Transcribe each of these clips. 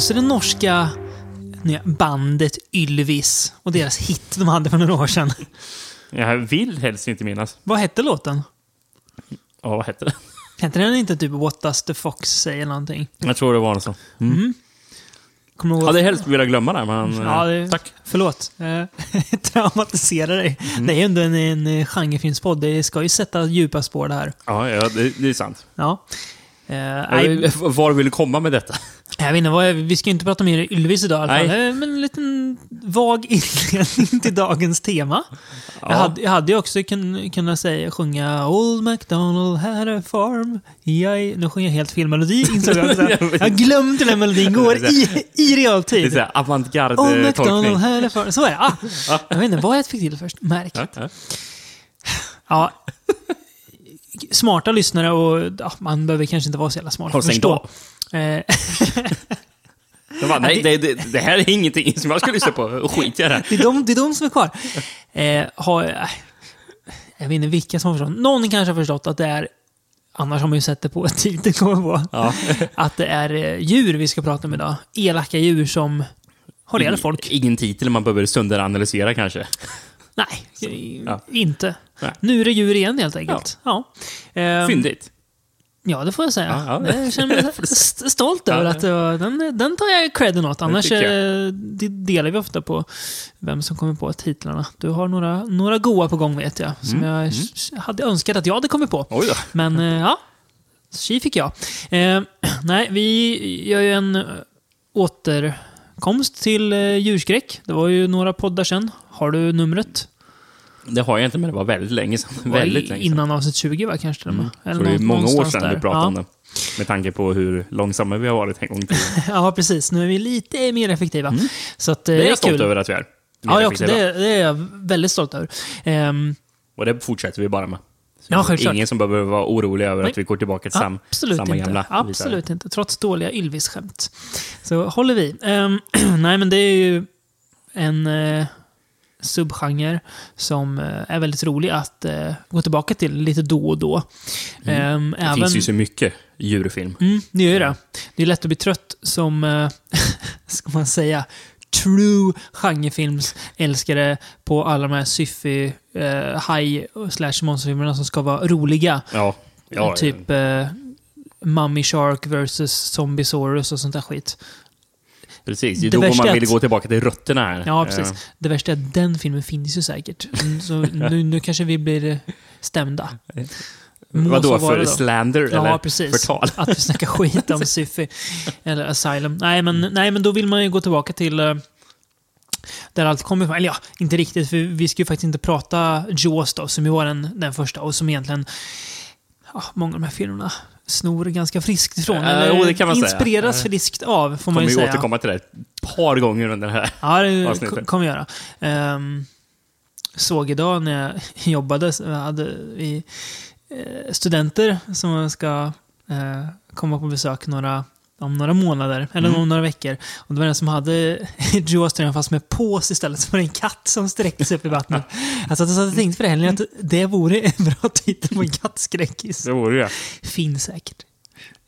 Minns du det norska bandet Ylvis och deras hit de hade för några år sedan? Jag vill helst inte minnas. Vad hette låten? Ja, vad hette det? Hette den inte typ What does the fox say eller någonting? Jag tror det var något så. Kommer du ihåg? Hade helst velat glömma det, men Ja, eh, det, tack. Förlåt. Eh, Traumatiserar dig. Det är ju ändå en, en eh, genrefilmspodd. Det ska ju sätta djupa spår det här. Ja, ja det, det är sant. Ja. Eh, nej, Eh, Var vill du komma med detta? Jag vet inte, vad, vi ska inte prata mer Ylvis idag i alla fall. Nej. Eh, Men en liten vag inledning till dagens tema. Jag, Ja. hade, jag hade ju också kun, kunnat säga, sjunga Old MacDonald had a farm. Jag, nu sjunger jag helt fel melodi, insåg jag. också. Jag glömde den melodin går i, i Det är realtid. såhär Old. MacDonald had a farm. Så är det. Ah, jag vet inte vad jag fick till först. Märk. Ja. Smarta lyssnare och man behöver kanske inte vara så jävla smart förstå. Eh, Jag bara, nej, det, det, det här är ingenting som jag ska lyssna på. Skit i det här. det, är de, det är de som är kvar. Eh, har, jag vet inte vilka som har förstått. Någon kanske har förstått att det är, annars har man ju sett det på titeln kommer på, Ja. att det är eh, djur vi ska prata om idag. Elaka djur som har ihjäl folk. Ingen titel man behöver sönderanalysera kanske. Nej, eh, Ja. inte. Nej. Nu är det djur igen helt enkelt. Ja. Ehm, Fyndigt. Ja, det får jag säga. Ja. Jag känner mig st- stolt över att var, den, den tar jag credden åt. Annars eh, det delar vi ofta på vem som kommer på titlarna. Du har några, några goa på gång vet jag, som jag s- hade önskat att jag hade kommit på. Oj då. Men eh, ja, tji fick jag. Eh, nej, vi gör ju en eh, återkomst till eh, djurskräck. Det var ju några poddar sedan. Har du numret? Det har jag inte, men det var väldigt länge sedan. Väldigt länge sedan. Innan avsnitt 20 va, kanske? Mm. Så det är många år sedan där. vi pratade Ja. om det. Med tanke på hur långsamma vi har varit en gång till. Ja, precis. Nu är vi lite mer effektiva. Så att, eh, Mm. Det är jag stolt kul. över att vi är. Ja, jag också. Det, det är jag väldigt stolt över. Ehm, Och det fortsätter vi bara med. Ja. Ingen som behöver vara orolig över Nej. att vi går tillbaka till sam, absolut samma inte. gamla Absolut inte. Trots dåliga Ylvis-skämt. Så håller vi. Ehm, nej, men det är ju en eh, subgenre som eh, är väldigt rolig att eh, gå tillbaka till lite då och då. Ehm, Det finns ju så mycket djurfilm. Mm, det gör det. Det är lätt att bli trött som, eh, ska man säga, true genrefilmsälskare på alla de här syfy, eh, high slash monsterfilmerna som ska vara roliga. Ja. ja typ eh, Mummy Shark vs Zombiesaurus och sånt där skit. Precis, det är då man vill att- gå tillbaka till rötterna här. Ja, precis. Eh, Det värsta är att den filmen finns ju säkert. Mm, Så nu, nu kanske vi blir eh, stämda. Må Vadå, för då. slander Ja, eller precis. förtal? Att vi snackar skit om Syfy. Eller Asylum. Nej men, nej, men då vill man ju gå tillbaka till eh, där allt kommer ifrån. Eller ja, inte riktigt. För vi ska ju faktiskt inte prata Jaws då, som ju var den, den första och som egentligen ja, många av de här filmerna snor ganska friskt ifrån. Ja, eller det kan man säga. inspireras Ja. friskt av, får man ju vi säga. återkomma till det ett par gånger under det här. Ja, det avsnittet. ko- kommer jag göra. Um, såg idag när jag jobbade, hade vi eh, studenter som ska eh, komma på besök några, om några månader, eller Mm. om några veckor. Och det var den som hade Jaws-tröjan fast med pås istället, så var det en katt som sträckte sig upp i vattnet. Alltså, jag satt och tänkte det helgen att det vore en bra titel på en kattskräckis. Det vore det. Finns säkert.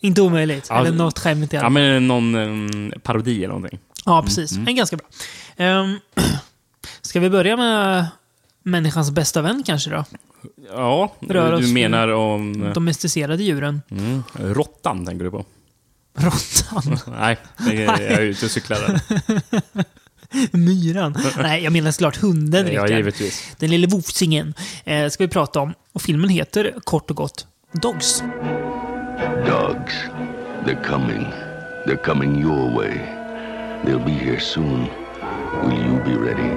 Inte omöjligt. Ja, eller något skämt i alla Ja, fall. men någon um, parodi eller någonting. Ja, precis. En ganska bra. Um, ska vi börja med människans bästa vän kanske då? Ja, Rör du menar om... eh, Domesticerade djuren. Mm, råttan tänker du på? Råttan. Nej, jag är ute och cyklar där. Myran. Nej, jag menar såklart hunden, Ja, Rickard. givetvis. Den lille vofsingen. Eh, ska vi prata om. Och filmen heter kort och gott Dogs. Dogs. They're coming. They're coming your way. They'll be here soon. Will you be ready?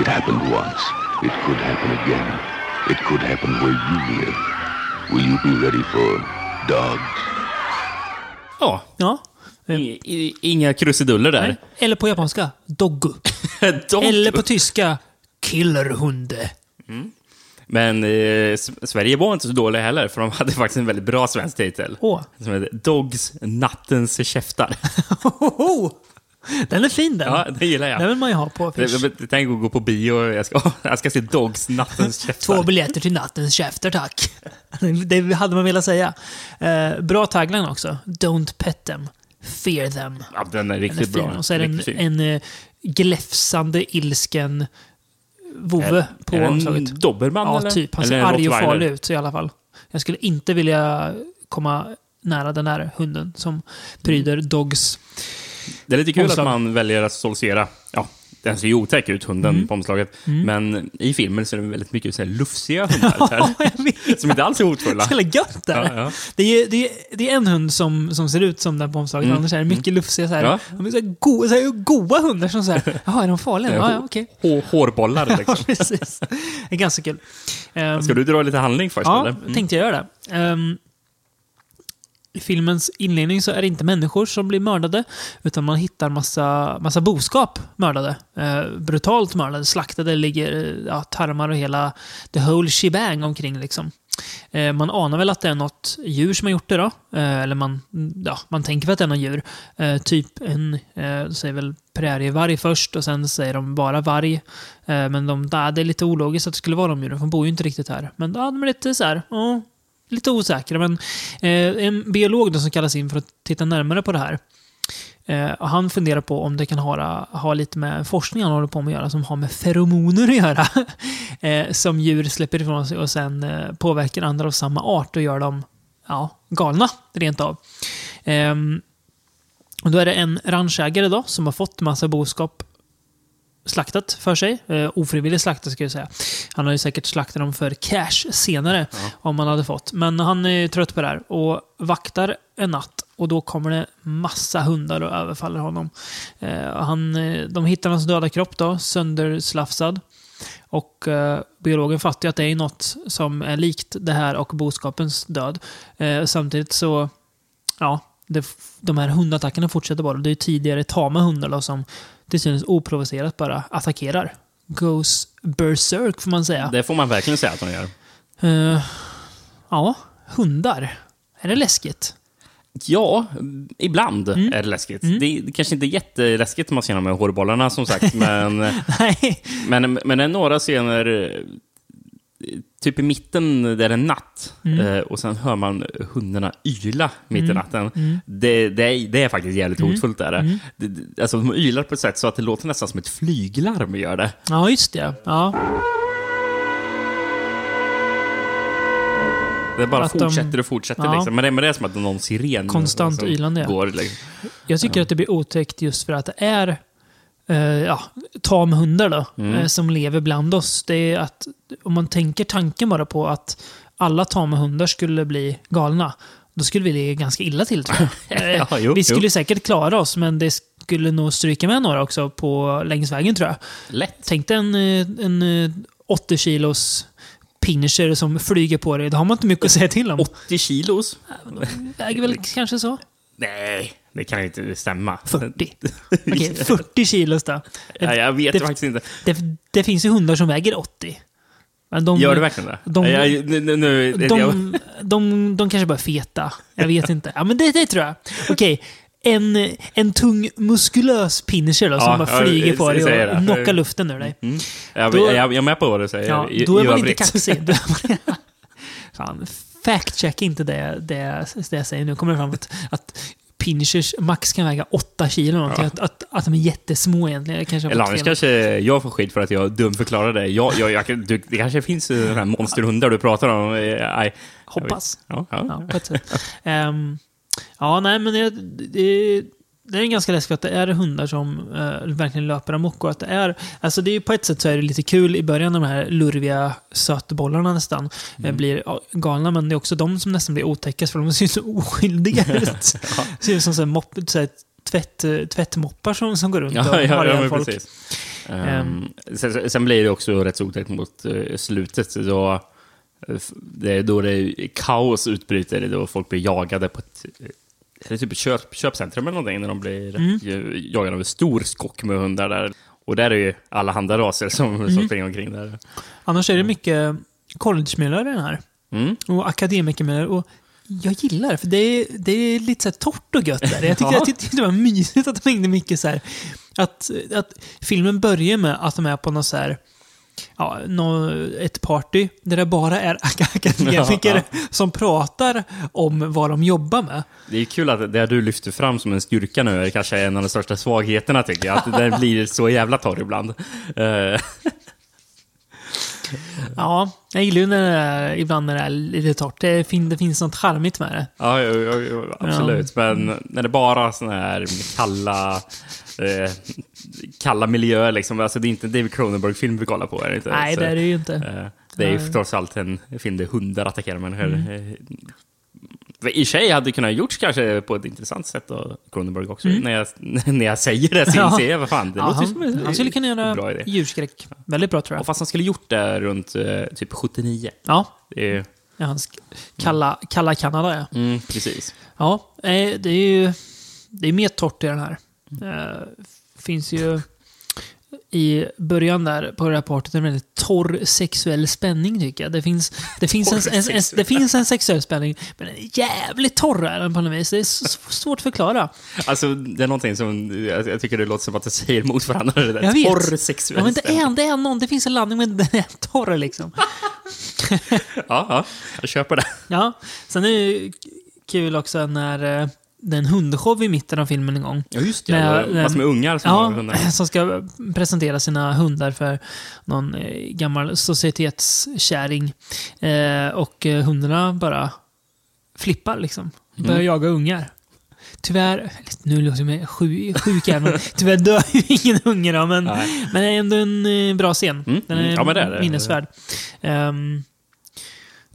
It happened once. It could happen again. It could happen where you live. Will you be ready for dogs? Ja, Ja. i- i- inga krusiduller där. Nej. Eller på japanska, Doggu. Dog. Eller på tyska, Killerhunde. Men eh, Sverige var inte så dåliga heller, för de hade faktiskt en väldigt bra svensk titel. Åh. Som heter Dogs Nattens käftar. Den är fin den. Ja, det gillar Den jag. vill man ju ha på affisch. Jag tänker gå på bio, jag ska, jag ska se Dogs, Nattens käftar. Två biljetter till nattens käfter, tack. Det hade man velat säga. Eh, bra tagline också. Don't pet them, fear them. Ja, den är Den är riktigt bra. Och så är det en, Riktigt en eh, gläfsande, ilsken vovve på är omslaget. en dobermann Ja, eller? typ. Han Eller ser en arg och farlig ut i alla fall. Jag skulle inte vilja komma nära den här hunden som pryder Dogs. Det är lite kul Omslag. att man väljer att stoltsera. Ja, den ser ju otäck ut, hunden Mm. på omslaget. Men i filmen så är det väldigt mycket så här lufsiga hundar Ja, som inte alls är hotfulla. Så gött där. Ja, ja. Det, är, det, är, det är en hund som, som ser ut som den på omslaget, Mm. annars är det mycket lufsiga så här, Ja. de är så här, go, så här goa hundar som säger jaha, är de farliga? Ja, ja, okej. Hår- Hårbollar Ja, liksom. precis. Det är ganska kul. Ehm, Ska du dra lite handling först Ja, eller? Mm. tänkte jag göra det. Ehm, i filmens inledning så är det inte människor som blir mördade, utan man hittar massa, massa boskap mördade. Eh, brutalt mördade, slaktade, ligger ja, tarmar och hela the whole shebang omkring liksom. Eh, man anar väl att det är något djur som har gjort det då. Eh, eller man, ja, man tänker väl att det är något djur. Eh, typ en, eh, säger väl prärievarg först och sen säger de bara varg. Eh, men de, ja, det är lite ologiskt att det skulle vara de djuren, för de bor ju inte riktigt här. Men ja, de är lite så här, oh lite osäkra. Men eh, en biolog då som kallas in för att titta närmare på det här. Eh, och han funderar på om det kan ha, ha lite med forskning han håller på med att göra, som har med feromoner att göra. eh, som djur släpper ifrån sig och sen eh, påverkar andra av samma art och gör dem ja, galna, rent av. Ehm, och då är det en ranchägare då, som har fått massa boskap slaktat för sig. Eh, ofrivilligt slaktat ska jag säga. Han har ju säkert slaktat dem för cash senare, om han hade fått. Men han är trött på det här och vaktar en natt. Och då kommer det massa hundar och överfaller honom. Eh, han, eh, de hittar hans döda kropp då, sönderslafsad. Och eh, biologen fattar ju att det är något som är likt det här och boskapens död. Eh, samtidigt så, ja, det, de här hundattackerna fortsätter bara. Det är tidigare tama hundar då, som till synes oprovocerat bara attackerar. Goes berserk får man säga. Det får man verkligen säga att de gör. Eh, ja, hundar. Är det läskigt? Ja, ibland Mm. är det läskigt. Det, är, kanske inte är jätteläskigt man ser här hårbollarna som sagt, men, men, men det är några scener, eh, typ i mitten där det är natt, Mm. eh, och sen hör man hundarna yla mitt i natten. Det, det, är, det är faktiskt jävligt Mm. hotfullt. Är det. Det, alltså, de ylar på ett sätt så att det låter nästan som ett flyglarm gör det. Ja, just det. Ja. Det bara Att de- fortsätter och fortsätter. Ja. Liksom. Men, det, men det är som att någon siren Konstant som ylande, ja. går. Liksom. Jag tycker att det blir otäckt just för att det är eh, ja, tamhundar då, Mm. eh, som lever bland oss. Det är att, om man tänker tanken bara på att alla tamhundar skulle bli galna, då skulle vi ligga ganska illa till tror jag. Eh, Ja, jo, vi skulle jo. säkert klara oss, men det skulle nog stryka med några också på längs vägen tror jag. Lätt. Tänk dig en, eh, en eh, 80 kilos pinscher som flyger på dig. Då har man inte mycket att säga till om. 80 kilos? Väger väl kanske så? Nej, det kan ju inte stämma. 40. Okej, 40 kilos då. Ja, jag vet det- faktiskt inte. Det, det finns ju hundar som väger 80. Men de, Gör det verkligen det? de- Ja, jag, nu, nu, jag, de, de, de kanske bara är feta. Jag vet inte. Ja, men det, det tror jag. Okej. En, en tung muskulös pinscher då, som Ja, bara flyger på jag dig säger och knockar luften ur dig. mm, jag, Då- jag, jag är med på vad du säger. Ja, i, då är man inte kaxig. Då är man- Fan, fact-check inte det, det, det jag säger nu. kommer det fram att, att pinschers max kan väga 8 kilo. någonting. Ja. Att, att, att de är jättesmå egentligen. Kanske Eller annars kanske jag får skit för att jag dumförklarar det. Jag, jag, jag, du, det kanske finns sådana här monsterhundar du pratar om. Eh, nej. Hoppas. Ja, ja. Ja. Ehm, ja, nej, men det, det, det är ganska läskigt att det är hundar som eh, verkligen löper amok. Och att det är, alltså det är, på ett sätt så är det lite kul i början när de här lurviga sötbollarna nästan eh, blir ja, galna. Men det är också de som nästan blir otäckast för de ser så oskyldiga ut. Ser ut som så här mopp, så här, tvätt, tvättmoppar som, som går runt och Ja, ja, har ja, men folk. Ehm, sen, sen blir det också rätt så otäckt mot eh, slutet. Då, det är då det är kaos utbryter, då folk blir jagade på ett, eh, är det typ ett köp, köpcentrum eller någonting, när de blir Mm. jagade av en stor skock med hundar där. Och där är ju alla andra raser som, Mm. som springer omkring där. Annars är det mycket collegemiljöer i den här. Mm. Och akademikermiljöer. Och jag gillar det, för det är, det är lite så torrt och gött där. Jag tyckte, Ja. jag tyckte det var mysigt att de hängde mycket så här. Att, att filmen börjar med att de är på något så här, ja, nå, ett party där det bara är ak- akademiker som pratar om vad de jobbar med. Det är kul att det du lyfter fram som en styrka nu är kanske en av de största svagheterna tycker jag. Att den blir så jävla torr ibland. Eh, Ja, jag gillar ju när det är, ibland när det är lite torrt. Det, fin, det finns något charmigt med det. Ja, jo, jo, absolut. Men när det bara är såna här kalla, eh, kalla miljöer, liksom. alltså, det är inte en David Cronenberg-film vi kollar på. Är det inte? Nej, Så, det är det ju inte. eh, det är ju trots allt en film där hundar attackerar människor. Mm. Eh, I och sig hade det kunnat gjorts kanske på ett intressant sätt av Cronenberg också. När, jag, när jag säger det så Mm. Inser jag, vad fan, det Ja, låter han, som en han skulle kunna en bra göra idé. djurskräck. Väldigt bra tror Och jag. fast han skulle gjort det runt eh, typ 79. Ja, Det är, ja hans kalla, kalla Kanada ja. mm, precis. Ja, eh, det är ju det är mer torrt i den här. Eh, finns ju i början där på det här partyt en väldigt torr sexuell spänning tycker jag. Det finns, det finns, en, en, en, sexuell. det finns en sexuell spänning, men den är jävligt torr är den på något vis. Det är svårt att förklara. Alltså, det är någonting som, jag, jag tycker det låter som att det säger emot varandra. Det där. Jag vet. Torr sexuell Ja, men det är, det är någon, det finns en landning men den är torr liksom. Ja, ja, jag köper det. Ja, sen är det ju kul också när eh, det är en hundshow i mitten av filmen en gång. Ja, just det. Det. Massor med ungar som har hundar. Ja, som ska presentera sina hundar för någon eh, gammal societetskärring. Eh, och eh, hundarna bara flippar liksom. Börjar Mm. jaga ungar. Tyvärr, nu låter jag sjuk, sjuk här, men tyvärr dör ju ingen unge då, men, Nej. men det är ändå en eh, bra scen. Mm, Den är, mm. Ja, men det är det. minnesvärd. Um,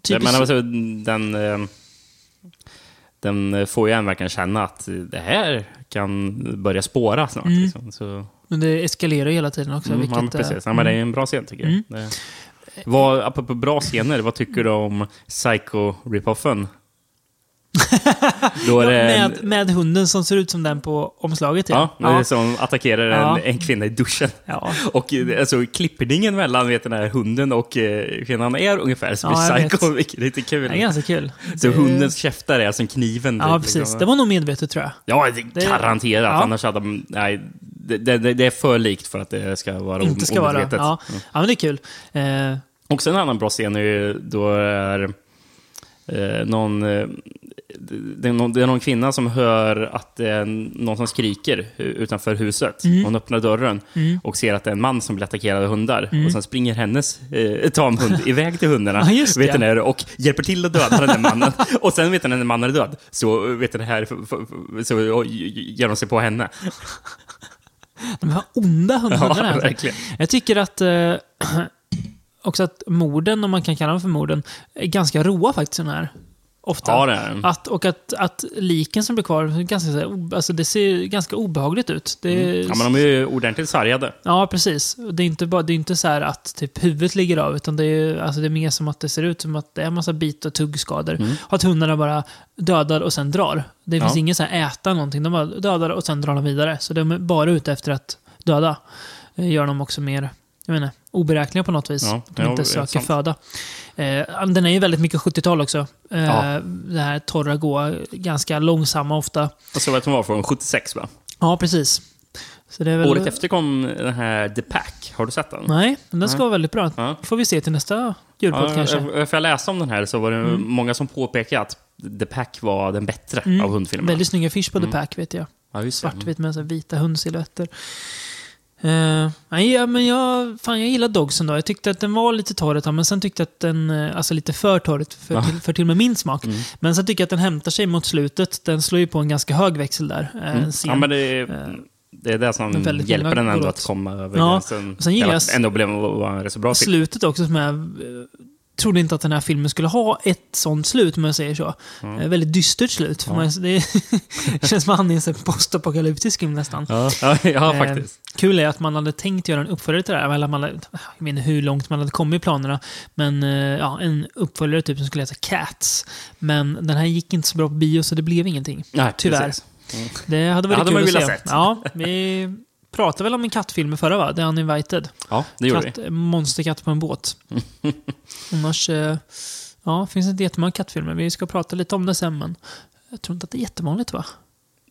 Men alltså, den, eh, den får ju en verkligen känna att det här kan börja spåra snart. Mm. Liksom. Så, men det eskalerar ju hela tiden också. mm, vilket, ja, eh, precis. Ja, men det är en bra scen tycker jag. Mm. Det, vad, apropå bra scener, vad tycker du om Psycho-ripoffen? Är Ja, det en- med, med hunden som ser ut som den på omslaget. Ja, det är som attackerar en, Ja. en kvinna i duschen. Ja. Och eh, alltså, klippningen mellan vet, den här hunden och eh, kvinnan är ungefär som Ja, i Psycho, vilket är lite kul. Det är ganska kul. Så Det- hundens käftar är som kniven. Ja, typ, precis. liksom. Det var nog medvetet tror jag. Ja, det det- garanterat. ja. Annars hade de... Nej, det, det, det är för likt för att det ska vara Inte ska vara. omedvetet. Ja. ja, men det är kul. Eh, Också en annan bra scen är ju då är eh, någon, eh, det, är någon, det är någon kvinna som hör att det är någon som skriker utanför huset. Mm. Hon öppnar dörren och ser att det är en man som blir attackerad av hundar. Och sen springer hennes eh, tamhund iväg till hundarna Mm. Ja, just vet när- och hjälper till att döda den där mannen. och sen vet du, när den mannen är död så, vet du, det här, så ger de sig på henne. de här onda hundarna. Ja, verkligen. Jag tycker att eh, också att morden, om man kan kalla dem för morden, är ganska roa faktiskt. Såna här. Ofta. Ja, det är den. Att, och att, att liken som blir kvar, ganska, alltså det ser ganska obehagligt ut. Det, Mm. Ja, men de är ju ordentligt sargade. Ja, precis. Det är inte, bara, det är inte så här att typ huvudet ligger av, utan det är, alltså det är mer som att det ser ut som att det är en massa bit och tuggskador. Och att hundarna bara dödar och sen drar. Det finns Ja. inget så här äta någonting, de bara dödar och sen drar de vidare. Så de är bara ute efter att döda. Det gör dem också mer, jag menar, oberäkneliga på något vis. Ja, de ja, inte söker sant. föda. Eh, den är ju väldigt mycket 70-tal också. Eh, Ja. Det här torra, goa, ganska långsamma ofta. Och så vet hon var från 76 va? Ja, precis. Väl... Året efter kom den här The Pack. Har du sett den? Nej, men den ska vara väldigt bra. Ja. får vi se till nästa julpodd Ja, kanske. jag- För jag läste om den här så var det många som påpekade att The Pack var den bättre Mm. av hundfilmerna. Väldigt snygga fish på The Pack vet jag. ja. Svartvit med så vita hundsilhuetter. Uh, nej, ja, men jag, fan, jag gillar Dogsen då. Jag tyckte att den var lite torr men sen tyckte jag att den, eh, alltså lite för torr för, Ja. till, för till och med min smak. Mm. Men sen tycker jag att den hämtar sig mot slutet. Den slår ju på en ganska hög växel där. eh, Mm. Ja, men det är, det är det som hjälper den ändå att komma över Ja, gränsen. sen gillar jag ändå blev rätt så bra. Slutet också som eh, trodde inte att den här filmen skulle ha ett sånt slut, om jag säger så. Mm. Eh, väldigt dystert slut. För man, det känns som att han är en postapokalyptisk film nästan. Ja, ja, ja Eh, faktiskt. Kul är att man hade tänkt göra en uppföljare till det här. Eller man hade, jag vet inte hur långt man hade kommit i planerna. Men eh, ja, en uppföljare typ som skulle heta Cats. Men den här gick inte så bra på bio så det blev ingenting. Nej, tyvärr. precis. Det hade varit hade kul man att se. sett. Ja, vi pratade väl om en kattfilm i förra va? The Uninvited. Ja, det gjorde vi. Katt, monsterkatt på en båt. Annars, eh, Ja, det finns inte jättemånga kattfilmer. Vi ska prata lite om det sen, men jag tror inte att det är jättevanligt, va?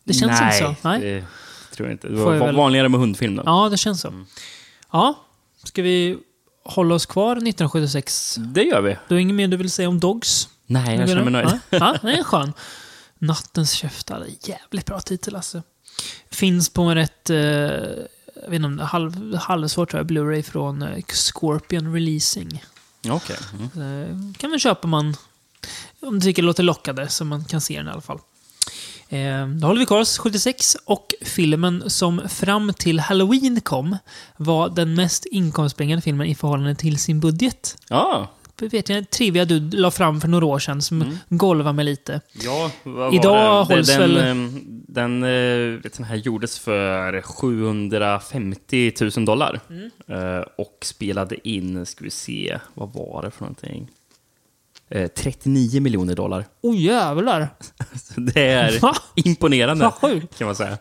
Det känns Nej, inte så. Nej, det tror jag inte. Det var väl- vanligare med hundfilm. Ja, det känns så. Ja, ska vi hålla oss kvar 1976? Det gör vi. Du har inget mer du vill säga om Dogs? Nej, jag känner mig nöjd. Ja, ja, det är skön. Nattens käftar. Jävligt bra titel alltså. Finns på en rätt, eh, jag vet inte om det är halv, halvsvårt tror jag, Blu-ray från eh, Scorpion Releasing. Okej. Mm. Eh, kan man köpa man, om du tycker det låter lockande, så man kan se den i alla fall. Eh, då håller vi kvar oss 76 och filmen som fram till Halloween kom var den mest inkomstbringande filmen i förhållande till sin budget. Ja, Vet jag, trivia du la fram för några år sedan som golvade mig lite. Ja, vad Idag var det? hålls den, väl- ehm, Den, eh, den här gjordes för 750 000 dollar. Mm. Eh, Och spelade in, ska vi se, vad var det för någonting? Eh, 39 miljoner dollar. Oj jävlar! Så det är Va? imponerande, sjukt. kan man säga.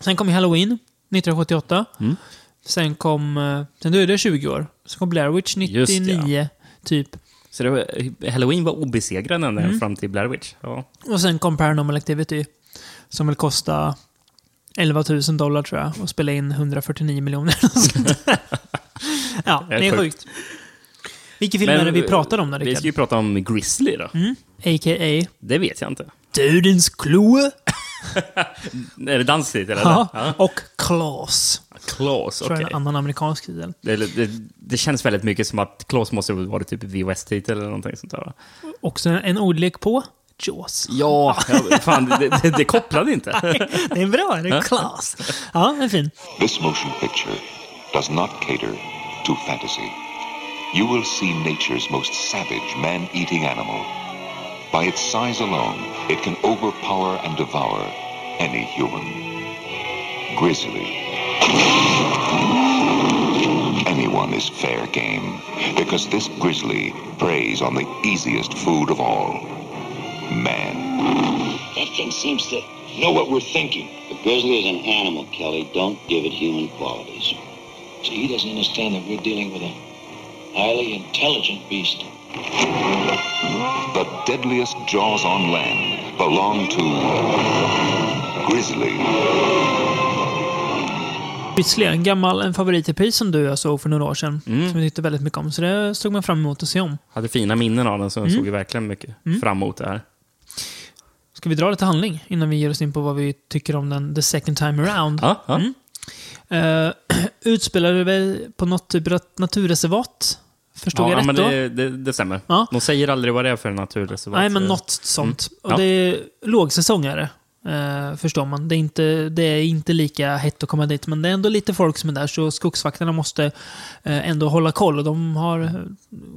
Sen kom Halloween 1978. Mm. Sen kom... eh, Sen dröjde det 20 år. Sen kom Blair Witch Just det, 99, typ. Så det var, Halloween var obesegrad ända Mm. fram till Blair Witch. Ja. Och sen kom Paranormal Activity. Som väl kostade 11 000 dollar tror jag. Och spelade in 149 miljoner. ja, Det är det är sjukt. sjukt. Vilken film är det vi pratar om då, Vi ska Rickard? ju prata om Grizzly då. A.k.a. Det vet jag inte. Dödens klo. Är det danstitel eller? Ja. Och Claws. Klaus, Tror jag okej. är en annan amerikansk titel. Det, det, det känns väldigt mycket som att Klaus måste ha varit typ VHS-titel eller någonting sånt där. Också en ordlek på Jaws. Ja, ja fan, det, det, det kopplade inte. Det är bra, det är Claws. Ja, den är fin. This motion picture does not cater to fantasy. You will see nature's most savage man eating animal. By its size alone, it can overpower and devour any human. Grizzly. Anyone is fair game because this grizzly preys on the easiest food of all man. That thing seems to know what we're thinking. The grizzly is an animal, Kelly. Don't give it human qualities. See, he doesn't understand that we're dealing with a highly intelligent beast. The deadliest jaws on land belong to Grizzly. Grizzly, en gammal en favorit i pris som du jag såg för några år sedan. Mm. Som vi tyckte väldigt mycket om. Så det såg man fram emot att se om. hade fina minnen av den, så jag såg ju verkligen mycket fram emot det här. Ska vi dra lite handling innan vi ger oss in på vad vi tycker om den the second time around? Ja, ja. Uh, utspelade väl på något typ av naturreservat? Förstod ja, jag rätt men då? det, det, det stämmer. Ja. De säger aldrig vad det är för naturreservat. Nej, men något sånt. Mm. Ja. Och det är lågsäsongare. Uh, förstår man. Det är, inte, det är inte lika hett att komma dit, men det är ändå lite folk som är där, så skogsvakterna måste eh, ändå hålla koll. Och de har eh,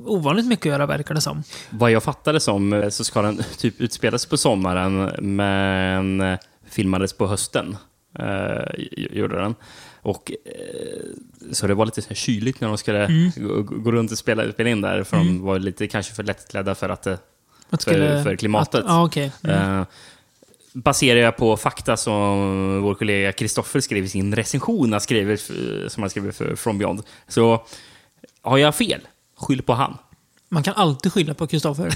ovanligt mycket att göra, verkar det som. Vad jag fattade som eh, så ska den typ utspelas på sommaren, men eh, filmades på hösten. Eh, gjorde den. Och, eh, så det var lite så kyligt när de skulle Mm. gå, gå runt och spela, spela in där, för de var lite kanske för lättklädda för att det Att För- för klimatet. Att, ja, okej. Mm. Baserar jag på fakta som vår kollega Kristoffer skrev i sin recension han skriver, eh, som han skriver för From Beyond. Så har jag fel, skyll på han. Man kan alltid skylla på Kristoffer.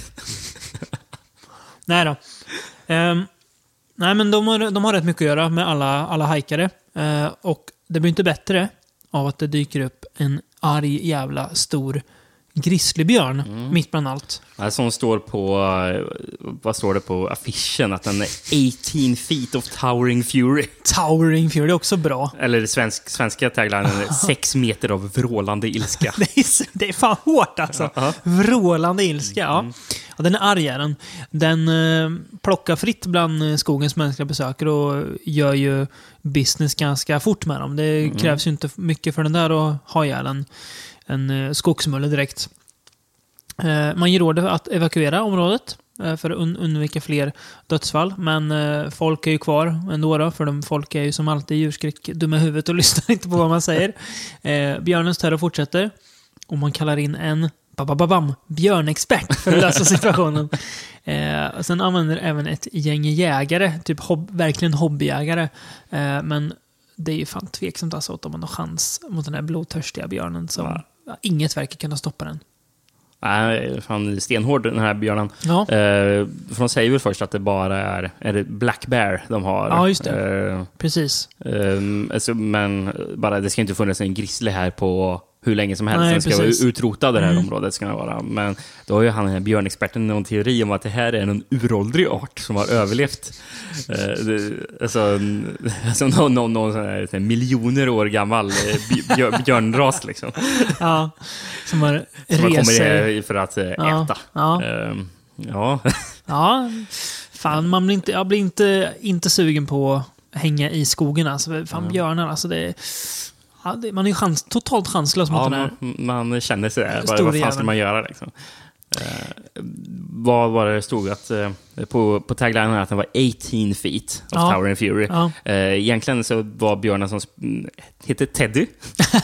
nej då. Ehm, nej, men de har, de har rätt mycket att göra med alla, alla hajkare. Eh, och det blir inte bättre av att det dyker upp en arg jävla stor grizzlybjörn Mm. mitt bland allt. Som står på, vad står det på affischen? Att den är 18 feet of towering fury. Towering Fury det är också bra. Eller svensk, svenska taglinen är 6 meter av vrålande ilska. Det är, så- det är fan hårt alltså. Vrålande ilska. Ja. Mm. Ja, den är arg är den. Den eh, plockar fritt bland eh, skogens mänskliga besökare och gör ju business ganska fort med dem. Det Mm. krävs ju inte mycket för den där att ha ihjäl en, en eh, skogsmulle direkt. Eh, man ger order att evakuera området eh, för att undvika fler dödsfall. Men folk är ju kvar ändå, då, för de, folk är ju som alltid djurskräck dumma i huvudet och lyssnar inte på vad man säger. Björnens terror fortsätter. Och man kallar in en babababam, björnexpert för att lösa situationen. Eh, sen använder även ett gäng jägare, typ hob verkligen hobbyjägare. Eh, men det är ju fan tveksamt alltså att de har någon chans mot den här blodtörstiga björnen som Ja inget verkar kunna stoppa den. Nej, fan stenhård den här björnen. Ja. Eh, för de säger väl först att det bara är, är det Black Bear de har. Ja, just det. Eh, Precis. Ehm, alltså, men bara, det ska inte funnits en grizzly här på hur länge som helst. Nej, Den ska precis. vara utrotad det här Mm. området. Ska det vara. Men då har ju han, den här björnexperten, någon teori om att det här är en uråldrig art som har överlevt. Eh, det, alltså, alltså någon, någon, någon sån här, miljoner år gammal eh, bj- björ, björnras liksom. Ja. Som har Som sig. här för att eh, Ja, äta. ja. Ehm, ja. Ja, fan man blir inte, jag blir inte, inte sugen på att hänga i skogen. Alltså, fan björnar, alltså det, ja, det Man är ju chans, totalt chanslös mot Ja, den här. man, man känner sig där. Vad, fan ska man göra liksom? Eh, vad var det det stod att, eh, på, på taglinen att den var 18 feet of Ja. Tower and Fury. Ja. Eh, egentligen så var björnen som hette Teddy,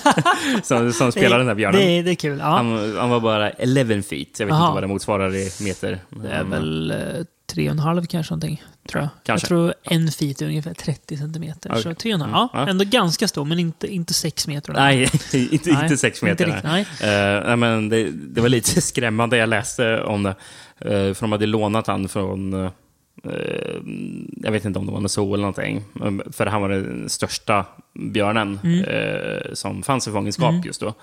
som, som spelade den här björnen. Det, det är kul. Ja. Han, han var bara 11 feet. Jag vet Aha. inte vad det motsvarar i meter. det är väl eh, tre och en halv kanske någonting. Tror jag. Kanske. Jag tror en feet är ungefär 30 centimeter. Så och en halv. Mm. Ja, Ja. ändå ganska stor, men inte, inte sex meter. Nej, inte, Nej, inte sex meter. inte nej. riktigt, nej, men det, det var lite skrämmande. Jag läste om det. Uh, för de hade lånat han från... eh, jag vet inte om det var zoo eller någonting. För han var den största björnen Mm. som fanns i fångenskap just då.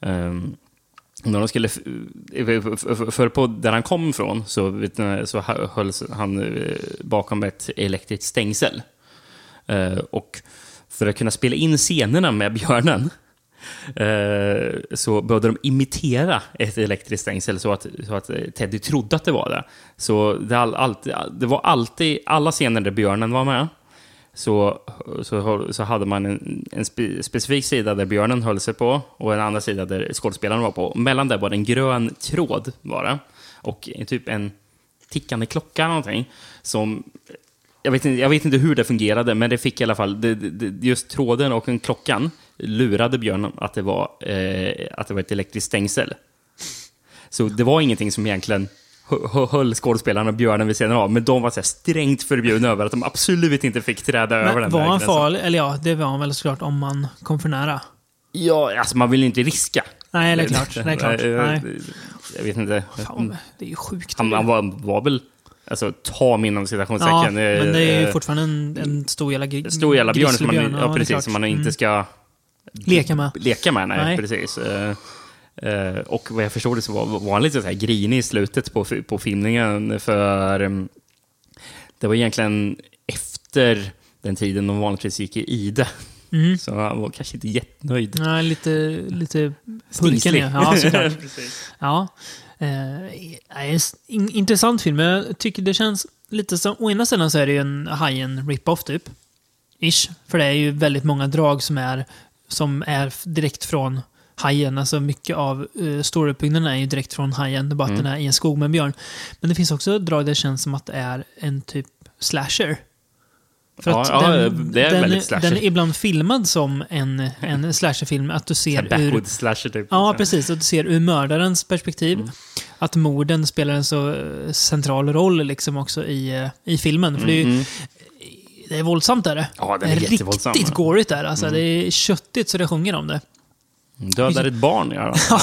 Ehm, när de skulle, eh, för- på där han kom ifrån så, så hölls han eh, bakom ett elektriskt stängsel. Eh, och för att kunna spela in scenerna med björnen så behövde de imitera ett elektriskt stängsel så att, så att Teddy trodde att det var det. Så det, all, all, det var alltid, alla scener där björnen var med, så, så, så hade man en, en spe, specifik sida där björnen höll sig på och en andra sida där skådespelaren var på. Mellan där var det en grön tråd bara. Och typ en tickande klocka eller någonting. Som, jag, vet inte, jag vet inte hur det fungerade, men det fick i alla fall, det, det, just tråden och en klockan lurade björnen att det var, eh, att det var ett elektriskt stängsel. Så det var ingenting som egentligen höll skådespelarna och björnen vid sidan av, men de var så strängt förbjudna över att de absolut inte fick träda över Men den var han farlig? Eller ja, det var han väl såklart om man kom för nära. Ja, alltså man vill ju inte riska. Nej, det är klart. Det är klart. Nej. Jag vet inte. Fan, det är ju sjukt. Han, han var, var väl, alltså ta min inom ja, citationstecken. men det är ju eh, fortfarande en, en stor jävla gri- stor jävla björn som man, ja, precis, som man inte Mm. ska Leka med. leka med. Nej, Nej. precis. Eh, och vad jag förstod det så var, var han lite så här grinig i slutet på, på filmningen. För um, det var egentligen efter den tiden de vanligtvis gick i ide. Mm. Så han var kanske inte jättenöjd. Nej, lite, lite pulken. Ja, såklart. Ja. Eh, in, intressant film. Jag tycker det känns lite som... Å ena sidan så är det ju en Hajen rip-off typ. Ish. För det är ju väldigt många drag som är, som är direkt från Hajen. Alltså mycket av uh, storyuppbyggnaden är ju direkt från Hajen. Det är bara att Mm. den är i en skog med en björn. Men det finns också drag där det känns som att det är en typ slasher. För Ja, att ja, den, det är den, väldigt slasher. den är ibland filmad som en, en slasherfilm. Att du ser ur... Slasher typ. Ja, precis. Och du ser ur mördarens perspektiv. Mm. Att morden spelar en så eh, central roll liksom också i, eh, i filmen. För det är, Mm. det är våldsamt är det. Ja, är det är. Mm. riktigt gorigt där. Alltså, Det är köttigt så det sjunger om det. Dödar ett barn, ja. Ja,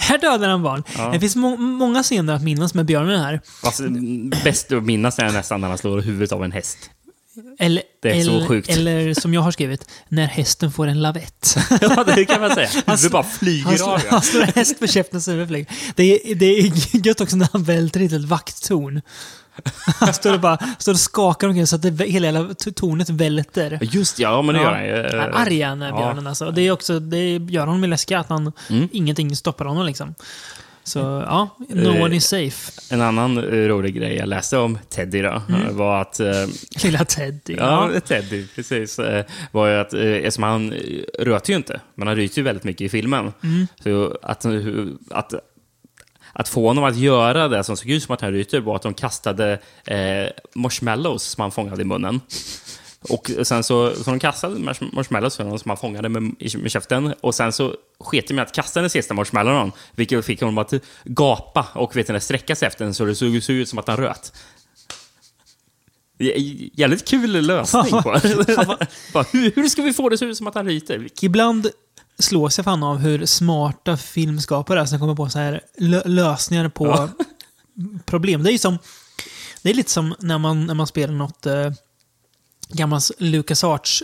här dödar han barn. Det finns må många scener att minnas med björnen här. Alltså, bäst att minnas är nästan när han slår huvudet av en häst. Eller, Det är så eller, sjukt. eller som jag har skrivit, när hästen får en lavett. Ja, det kan man säga. Huvudet bara Han flyger slår, av. han Ja. slår en häst på käftens huvudfläck. Det är, det är gött också när han välter hit ett vakttorn. Han står och, bara, står och skakar omkring så att det, hela, hela tornet välter. Just ja, men det gör han ju. Ja, Arg är han, är Ja. björnen alltså. Det, är också, det gör honom läskig att han, Mm. ingenting stoppar honom liksom. Så ja, no Eh, one is safe. En annan eh, rolig grej jag läste om Teddy då, Mm. eh, var att... Lilla Teddy. Ja, Ja. Teddy, precis. Var ju att, eftersom han röt ju inte, men han ryter ju väldigt mycket i filmen. Mm. Så att, att, att få honom att göra det som såg ut som att han ryter var att de kastade eh, marshmallows som han fångade i munnen. Och sen så, så de kastade marsh- marshmallows för honom som han fångade med, med käften. Och sen så sket de med att kasta den sista marshmallowon, vilket fick honom att gapa och vet ni, sträcka sig efter den så det såg, såg ut som att han röt. Jävligt kul lösning på det. Hur ska vi få det att se ut som att han ryter? Ibland slås jag fan av hur smarta filmskapare är som kommer på så här lö- lösningar på problem. Det är ju som... Det är lite som när man, när man spelar något eh, gammalt LucasArts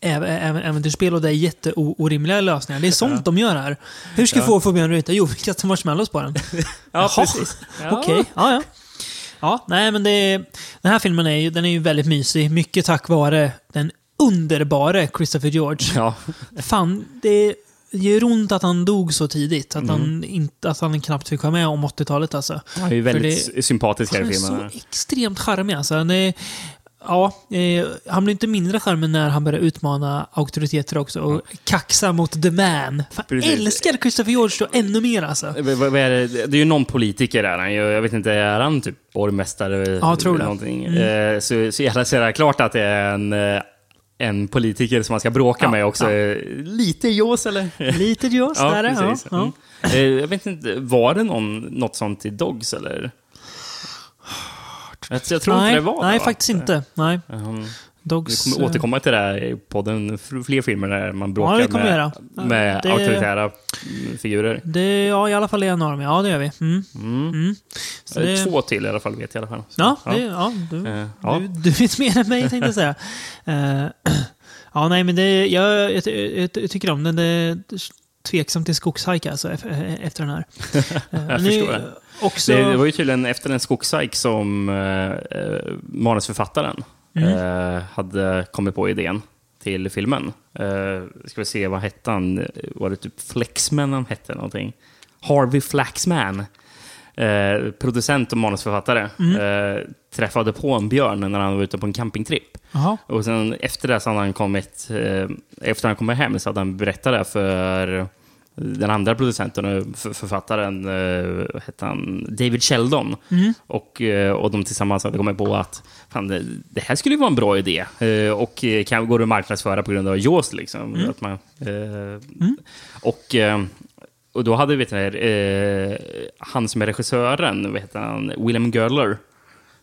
äv- äv- äventyrsspel och det är jätteorimliga lösningar. Det är sånt de gör här. Hur ska vi få få en ruta? Jo, vi kastar marshmallows på den. Ja, Jaha. precis. Ja. Okej, ja, ja. Ja, nej men det Den här filmen är ju, den är ju väldigt mysig. Mycket tack vare den underbara Christopher George. Ja. Fan, det gör ont att han dog så tidigt. Att, Mm. han, inte, att han knappt fick vara med om 80-talet alltså. Han är ju väldigt För sympatisk här Han i är så filmen. extremt charmig alltså. Han är, ja, eh, han blir inte mindre charmig när han börjar utmana auktoriteter också och kaxa mot the man. Fan, Precis. älskar Christopher George då ännu mer alltså. Eh, vad- vad är det? det är ju någon politiker där. Han, jag vet inte, är han typ borgmästare? Ja, tror eller det. Någonting? Mm. Eh, Så, så jävla så är det klart att det är en, eh, en politiker som man ska bråka Ja, med också. ja. Eh, Lite Jaws eller? Lite Jaws ja, där. Precis. ja. Mm. Eh, Jag vet inte, var det någon, något sånt i Dogs eller? Jag, jag tror nej, inte det var Nej, va? faktiskt inte. Nej. Um, Dogs... vi kommer eh, återkomma till det här i podden. Fler filmer där man bråkar med, med Det- auktoritära mm, figurer. Det, ja, i alla fall en av dem. Ja, det gör vi. Mm. Så Eh, det- Två till i alla fall, vet jag i alla fall. Så, Ja, det, ja, du, Eh, ja. Du, du vet mer än mig tänkte jag säga. Eh, ja, nej, men det, jag, jag, jag, jag tycker om den. Det är tveksamt till skogshajk alltså, ef- efter den här. Jag förstår det. Också, Det, det var ju tydligen efter en skogshajk som eh, manusförfattaren Mm. eh, hade kommit på idén till filmen. Eh, ska vi se, vad hette han? Var det typ Flexman han hette någonting? Harvey Flaxman. Eh, producent och manusförfattare. Mm. Eh, träffade på en björn när han var ute på en campingtripp. Och sen efter det så hade han kommit, eh, efter han kommit hem så hade han berättat det för den andra producenten och för- författaren, eh, hette han, David Sheldon. Mm. Och, eh, och de tillsammans hade kommit på att fan, det, här skulle vara en bra idé. Och kan gå att marknadsföra på grund av Jaws. Liksom. Mm. Att man, eh, Och, och då hade vi vet ni, eh, han som är regissören, heter han, William Girdler.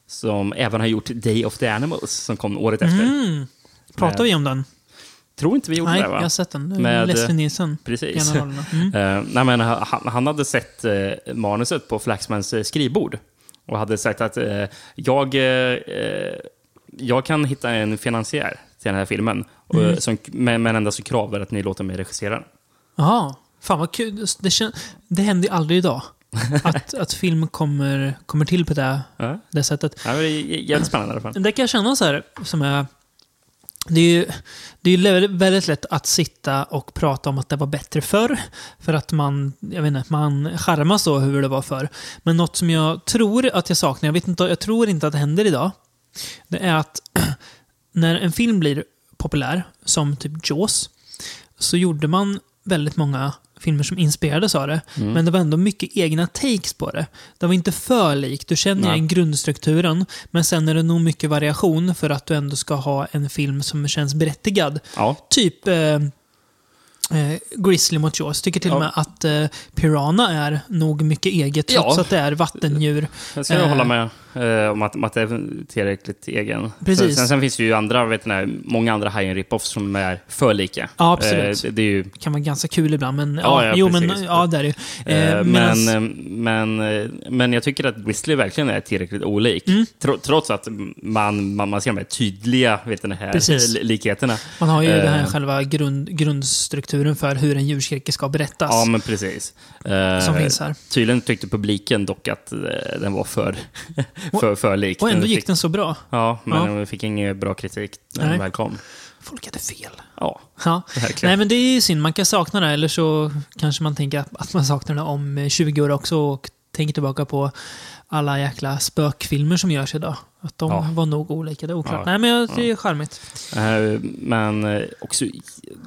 Som även har gjort Day of the Animals, som kom året efter. Mm. Pratar vi om den? Tror inte vi gjorde Nej, det va? jag har sett den. Med- Leslie Nielsen. Precis. Mm. Eh, nej, men han, han hade sett eh, manuset på Flaxmans eh, skrivbord och hade sagt att eh, jag, eh, eh, jag kan hitta en finansiär till den här filmen. Mm. som, men, men endast krav är att ni låter mig regissera den. Fan vad kul. Det, kän- det händer ju aldrig idag. Att, att film kommer, kommer till på det, Ja. det sättet. Ja, det är jä- jävligt spännande i alla fall. Det kan jag känna så här, som är... Det är ju det är väldigt- väldigt lätt att sitta och prata om att det var bättre förr. För att man, jag vet inte, man charmas så hur det var förr. Men något som jag tror att jag saknar, jag, vet inte, jag tror inte att det händer idag. Det är att när en film blir populär, som typ Jaws, så gjorde man väldigt många filmer som inspirerades av det. Mm. Men det var ändå mycket egna takes på det. Det var inte för likt. Du känner Nej. igen grundstrukturen, men sen är det nog mycket variation för att du ändå ska ha en film som känns berättigad. Ja, Typ eh, eh, Grizzly mot Jaws. Tycker till och Ja. med att eh, Piranha är nog mycket eget, trots Ja. att det är vattendjur. jag ska Eh. hålla med om att, om att det är tillräckligt egen. Precis. Sen, sen finns det ju andra, vet ni, många andra high rip-offs som är för lika. Ja, absolut. Eh, det, det är ju kan vara ganska kul ibland, men ja, Ja, ja, jo, precis. men ja, det är det. Eh, Eh, men, medans- eh, men, eh, men jag tycker att Grizzly verkligen är tillräckligt olik. Mm. Tro, trots att man, man, man ser de här tydliga vet ni, här Precis. likheterna. Man har ju Eh, den här själva grund, grundstrukturen för hur en djurskräcke ska berättas. Ja, men precis. Eh, Som finns här. Tydligen tyckte publiken dock att eh, den var för, för, för lik. och ändå gick den så bra. Ja, men Ja. den fick ingen bra kritik när den väl kom. Folk hade fel. Ja, Ja. verkligen. Nej, men det är ju synd. Man kan sakna det, eller så kanske man tänker att- man saknar det om eh, 20 år också och tänker tillbaka på alla jäkla spökfilmer som görs idag. Att de Ja. var nog olika, det är oklart. Ja. Nej, men jag- det är charmigt. Eh, Men eh, också,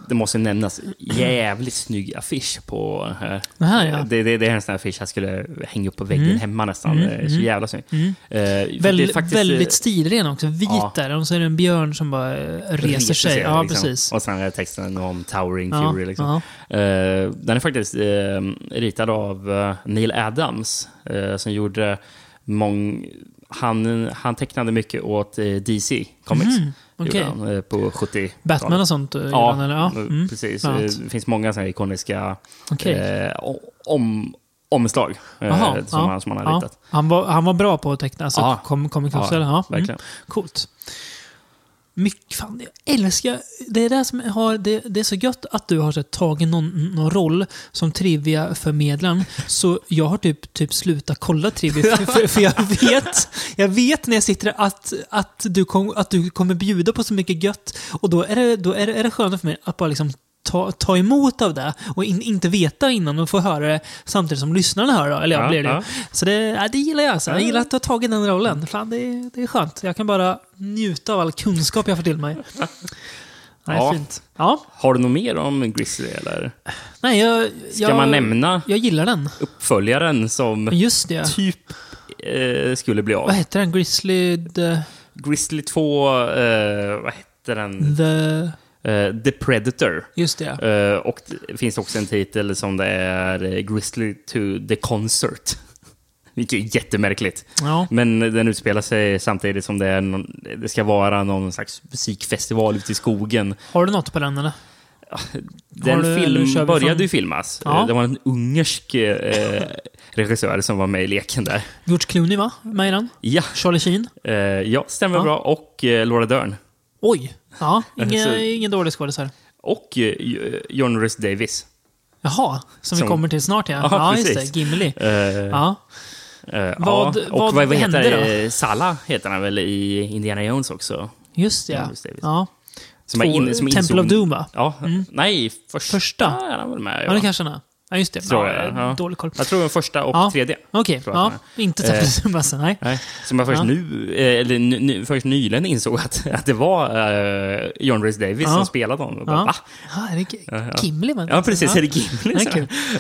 det måste nämnas, jävligt snygg affisch på den här. Det här, ja. Det, det, det är en sån här affisch jag skulle hänga upp på väggen Mm. hemma nästan. Mm, Det är Så mm. jävla snygg. Mm. Eh, det är faktiskt, väldigt eh, stilren också. Vit ja. där. Och så är det en björn som bara eh, reser, sig. Ja, liksom. precis. Och sen är texten om Towering Ja, Fury. Liksom. ja. Eh, den är faktiskt eh, ritad av eh, Neil Adams, eh, som gjorde mång... Han, han tecknade mycket åt eh, DC Comics. Okej. gjorde han, eh, på 70 Batman och sånt? eh, Ja, han, eller? ja. Mm. precis. Eh. Det finns många här ikoniska Okej. eh, om, omslag eh, Jaha, som, ja, han, som han har ja. ritat. Han var, han var bra på att teckna, alltså Ja. kom, comic books, Ja? Ja, verkligen. Coolt. Mycket, fan, jag älskar... Det är det som har... Det, det är så gött att du har så, tagit någon, någon roll som trivia-förmedlaren. Så jag har typ, typ slutat kolla trivia. För, för, för jag vet jag vet när jag sitter att, att, du kom, att du kommer bjuda på så mycket gött. Och då är det, då är det, är det skönt för mig att bara liksom ta, ta emot av det och in, inte veta innan och få höra det samtidigt som lyssnarna hör. Då. Eller ja, blir det. ja. Så det, ja, det gillar jag. Alltså. Jag gillar att du har tagit den rollen. Fan, det, är- det är skönt. Jag kan bara njuta av all kunskap jag får till mig. Nej, Ja. fint. Ja. Har du något mer om Grizzly? Eller? Nej, jag, Ska jag, man nämna Jag gillar den. uppföljaren som Just det. typ eh, skulle bli av? Vad heter den? Grizzly... The... Grizzly 2, eh, vad hette den? the Eh, The Predator. just det. Eh, och det finns också en titel som det är Grizzly to the Concert. Vilket är jättemärkligt. Ja. Men den utspelar sig samtidigt som det, är någon, det ska vara någon slags musikfestival ute i skogen. Har du något på den eller? Den du- film började från- ju filmas. Ja. Eh, Det var en ungersk eh, regissör som var med i leken där. George Clooney va? Med i den? Ja, Charlie Sheen? eh, ja stämmer Ja. bra. Och eh, Laura Dern. Oj! Ja, ingen, Så- ingen dålig skådis här. Och eh, John Rhys Davis. Jaha, som, vi Som- kommer till snart ja. Ja, Ja, precis. det. Gimli. Eh, Ja. eh, Vad- ja. Och vad vad, hände heter då? Sala heter han väl i Indiana Jones också? Just ja. Ja. Som Två- är in, som Temple insåg- of Doom va? Ja, nej, första, Första? är han väl med. Ja, det kanske han är. Ja, just det. Tror ja, jag, ja. Dålig koll. Jag tror den första och Ja. tredje. Okej, jag ja. Inte Eh, of Doom alltså, nej. Nej, som jag först nu, eh, eller ny, först nyligen insåg att, att det var eh, John Rhys Davis som spelade honom. Bara, Ja. va? Ja, är det. Gimli man? Ja, precis. Är det Gimli?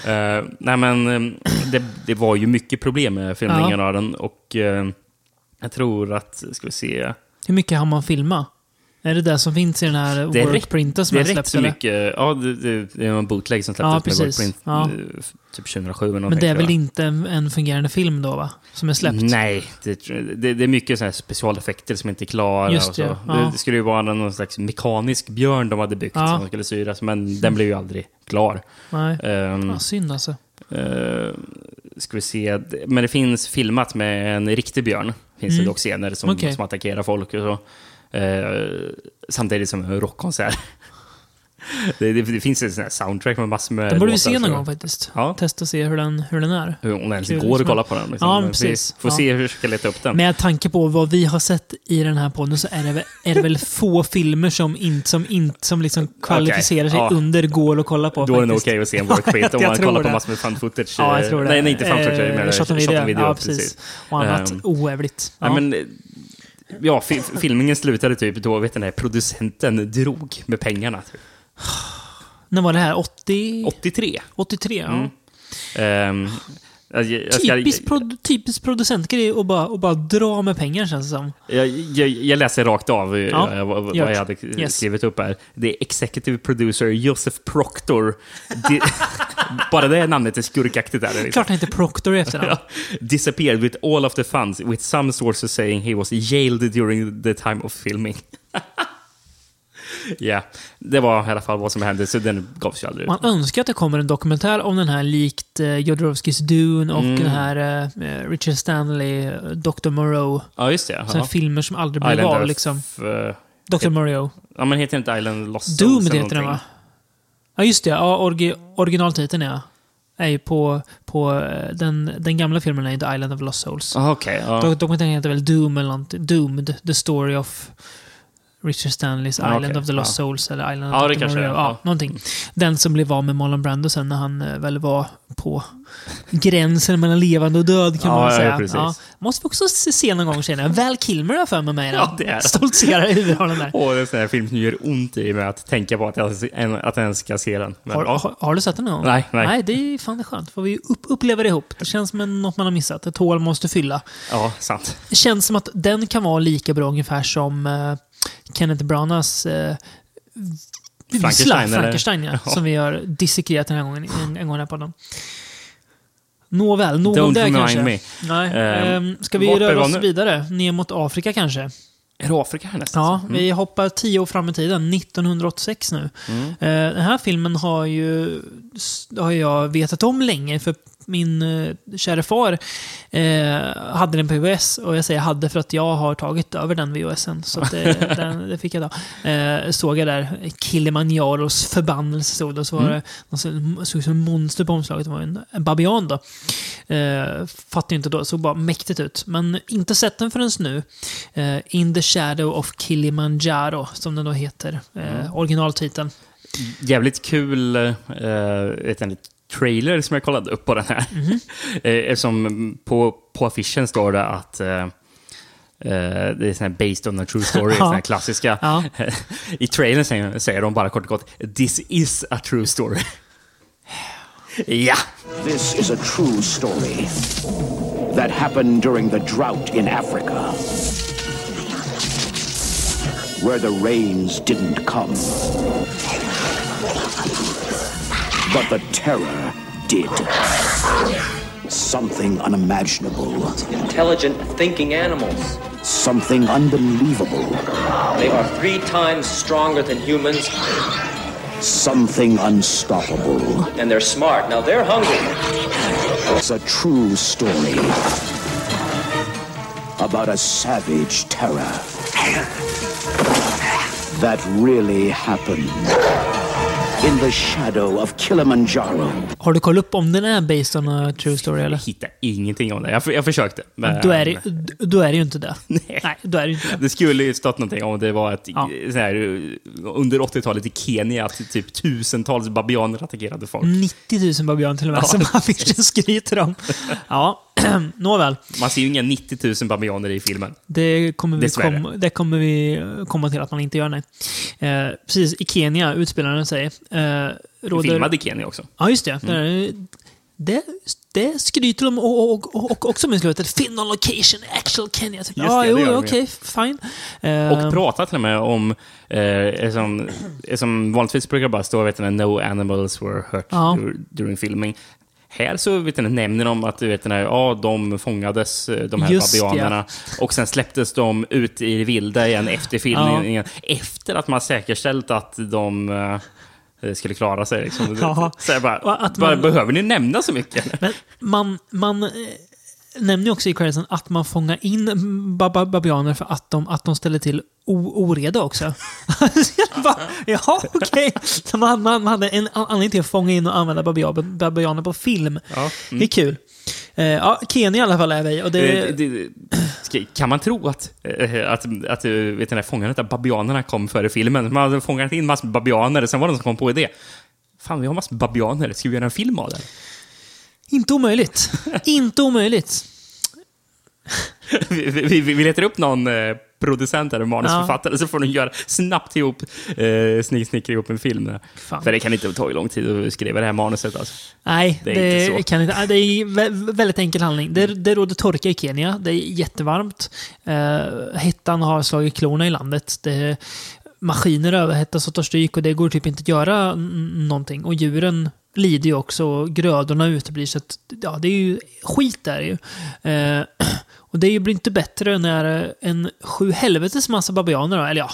Nej. Eh, nej, men eh, det, det var ju mycket problem med filmningen av den och eh, jag tror att, ska vi se, Hur mycket har man filmat? Är det det som finns i den här Det är rätt- workprinten som det är jag rätt så eller? mycket. Ja, det, det, det är en bootleg som Ja, släpptes med precis. Workprint Ja. eh, typ 2007 eller Men det är väl jag. inte en, en fungerande film då, va? Som är släppt? Nej, det, det, det är mycket såna här specialeffekter som inte är klara. Just det, Det, ja. det skulle ju vara någon slags mekanisk björn de hade byggt Ja. som skulle syras, men den blev ju aldrig klar. Nej. Um, Ja, synd alltså. ska vi se, men det finns filmat med en riktig björn. Finns det dock scener som, Mm. Okej. som attackerar folk och så. Eh, samtidigt som en rockkonsert. det, det, det finns en sån soundtrack med massor med Den borde vi se någon gång faktiskt. Ja. Testa och se hur den, hur den är. Hur hon ens Kul, går liksom. att kolla på den. Liksom. Ja, Men vi precis. Får Ja. se hur vi ska leta upp den. Med tanke på vad vi har sett i den här podden så är det väl, är det väl få filmer som, inte som, inte som liksom kvalificerar sig ja. under går att kolla på. Då är det okej att se en workprint om man kollar på det. massor med fan footage. Ja, jag tror det. Nej, nej inte fan footage. Eh, shot on video. Ja, precis. Och annat Ehm, oävligt. Ja. Nej, men, eh, ja, fi filmningen slutade typ då vet den här producenten drog med pengarna. Typ. När var det här? 80? 83. 83? Ja. Mm. Ehm, jag, jag, ska, Typisk, pro, typisk producentgrej att bara, att bara dra med pengar känns det som. jag, jag, jag läser rakt av eh, Ja, vad, vad jag hade Yes. skrivit upp här. Det är executive producer Joseph Proctor. Di- Bara det namnet är skurkaktigt. Där, liksom. Klart han inte Proctor i efternamn. Ja. Disappeared with all of the funds, with some sources saying he was jailed during the time of filming. Ja, det var i alla fall vad som hände, så den gavs ju aldrig ut. Man önskar att det kommer en dokumentär om den här likt uh, Jodorowskis Dune och Mm. den här eh, Richard Stanley, eh, Dr. Moreau. Ja, just det. Sådana Ja. filmer som aldrig blev av liksom. eh, Dr. Moreau. ja, men heter inte Island Lost Souls Doom heter den va? Ja, just det. Ja, orgi originaltiteln ja. Är ju på, på eh, den, den gamla filmen är ju The Island of Lost Souls. Ah, Okej, ja. Dok- Dokumentären heter väl Doom eller någonting. Doomed, The Story of Richard Stanleys Ah, Island okej. of the Lost Ja. Souls eller Island of är. Moreau. Ja, Ja. någonting. Den som blev av med Marlon Brando sen när han eh, väl var på gränsen mellan levande och död kan Ja, man ja, säga. precis. Måste vi också se någon gång jag. Val Kilmer har för mig med. Ja, det är. Stoltserar i huvudrollen där. Och det är en sån här film som gör ont i mig att tänka på att jag, att jag ens ska se den. Men, Har, ja. har, har du sett den någon gång? Nej, nej. Nej, det är fan det är skönt. Får vi upp, uppleva det ihop. Det känns som något man har missat. Ett hål måste fylla. ja, sant. Det känns som att den kan vara lika bra ungefär som uh, Kenneth Branaghs uh, Frankenstein, eller? Frankenstein ja, Ja. som vi har dissekerat den här gången, en, en gång här på den. Nåväl, det remind kanske. me. Nej, ehm, ska vi röra oss vidare? Ner mot Afrika kanske? Är det Afrika härnäst? Ja, vi hoppar tio år fram i tiden, 1986 nu. Eh, den här filmen har ju har jag vetat om länge, för min uh, kära far eh, hade den på VHS. Och jag säger hade för att jag har tagit över den VHSen. Så det, den, det fick jag då. Eh, såg jag där Kilimanjaros förbannelse stod det. Och så var det någon som såg ut som monster på omslaget. Det var en, en babian då. Eh, fattade inte då, såg bara mäktigt ut. Men inte sett den förrän nu. Eh, In the Shadow of Kilimanjaro, som den då heter. Eh, originaltiteln. Jävligt kul eh, vet jag, trailer som jag kollade upp på den här. Mhm. eh, som på, på affischen står det att eh, det är sån här based on a true story, Ja. sån här klassiska. Ja. I trailern säger, säger de bara kort och gott “This is a true story”. ja! This is a true story that happened during the drought in Africa, where the rains didn't come. But the terror did. Something unimaginable, Intelligent, thinking animals. something unbelievable, They are three times stronger than humans, something unstoppable. and they're smart. Now they're hungry. It's a true story about a savage terror that really happened in the shadow of Kilimanjaro. Har du kollat upp om den är based on a true story eller? Jag hittar ingenting om det. Jag, jag försökte. Men, Då är, det, då är det ju inte det. Nej. Nej, då är det ju inte det. Det skulle ju stått någonting om det var ett, Ja. så här, under 80-talet i Kenya att typ tusentals babianer attackerade folk. 90 000 babianer till och med, Ja. som affischen skryter om. Ja, nåväl. Man ser ju inga 90 000 babianer i filmen. Det kommer, vi kom, det kommer vi eh, komma till att man inte gör, nej. Eh, precis, i Kenya utspelar den sig. Eh, råder... Filmad i Kenya också. Ja, just det. Det, det, det skryter de och, och, och, och också med i slutet. Film on location, actual Kenya. Typ. Ja, jo, okej, fine. Eh, Och pratar till och med om, eh, som, som vanligtvis brukar bara stå vet no animals were hurt Ja. dur- during filming. Här så vet du, nämner de att du vet, den här, ja, de fångades, eh, de här Just babianerna. Och sen släpptes de ut i det vilda igen efter filmningen. Efter att man säkerställt att de eh, skulle klara sig. Liksom. Ja. Så jag bara, man- behöver ni nämna så mycket? Man, man eh, nämner också i creditsen att man fångar in bab- bab- babianer för att de, att de ställer till oreda också. Bara, Jaha, okej. Så Man, man hade en an- anledning till att fånga in och använda babia- babianer på film. Ja. Det är kul. Eh, ja, Kenya i alla fall är vi. Och det, Eh, det- Kan man tro att, eh, att, att vet du, fångandet av babianerna kom före filmen? Man hade fångat in massor babianer, sen var det någon som kom på idé. Fan, vi har massor babianer, ska vi göra en film av det? Inte omöjligt. inte omöjligt. vi, vi, vi letar upp någon eh, producent eller manusförfattare så får de göra snabbt ihop, eh, snick, snickra ihop en film. Fan. För det kan inte ta lång tid att skriva det här manuset. Alltså. Nej, Det det, är inte kan inte. Det är vä- väldigt enkel handling. Det, det råder torka i Kenya. Det är jättevarmt. Eh, hettan har slagit klorna i landet. Det, maskiner överhettas och tar stryk och det går typ inte att göra någonting. Och djuren lider ju också och grödorna uteblir. Så att, ja, det är ju skit där ju. Eh, och det blir inte bättre när en sju helvetes massa babianer, då, eller ja,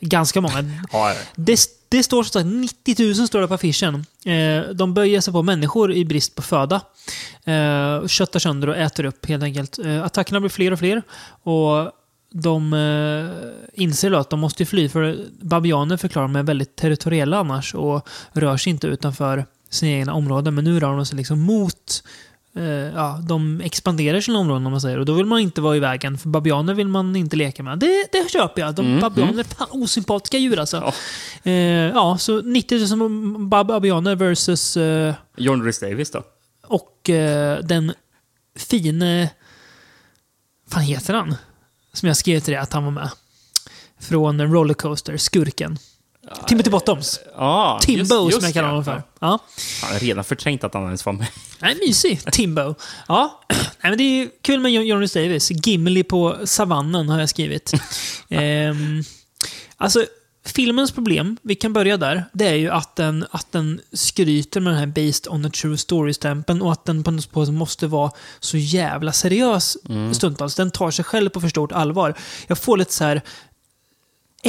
ganska många. Ja, Det, det står så sagt 90 000 står det på affischen. Eh, de böjer sig på människor i brist på föda. Eh, köttar sönder och äter upp helt enkelt. Eh, attackerna blir fler och fler. Och de eh, inser då att de måste fly för babianer förklarar de är väldigt territoriella annars och rör sig inte utanför sina egna områden. Men nu rör de sig liksom mot eh, ja, de expanderar sina områden om man säger. Och då vill man inte vara i vägen, för babianer vill man inte leka med. Det, det köper jag. De babianer är fan osympatiska djur alltså. Ja. Eh, ja, så 90 000 bab- babianer versus eh, John Rhys Davis då? och eh, den fine... fan heter han? Som jag skrev till dig att han var med. Från Rollercoaster, skurken. Timothy Bottoms. Ja, Timbo just- just som jag kallar honom för. Ja. Han har redan förträngt att han ens var med. Nej, mysig. Timbo. Ja, Nej, men det är kul med John John Rhys Davis. Gimli på savannen har jag skrivit. ehm, alltså, filmens problem, vi kan börja där, det är ju att den, att den skryter med den här Based on a true story-stämpeln och att den på något sätt måste vara så jävla seriös stundtals. Den tar sig själv på för stort allvar. Jag får lite så här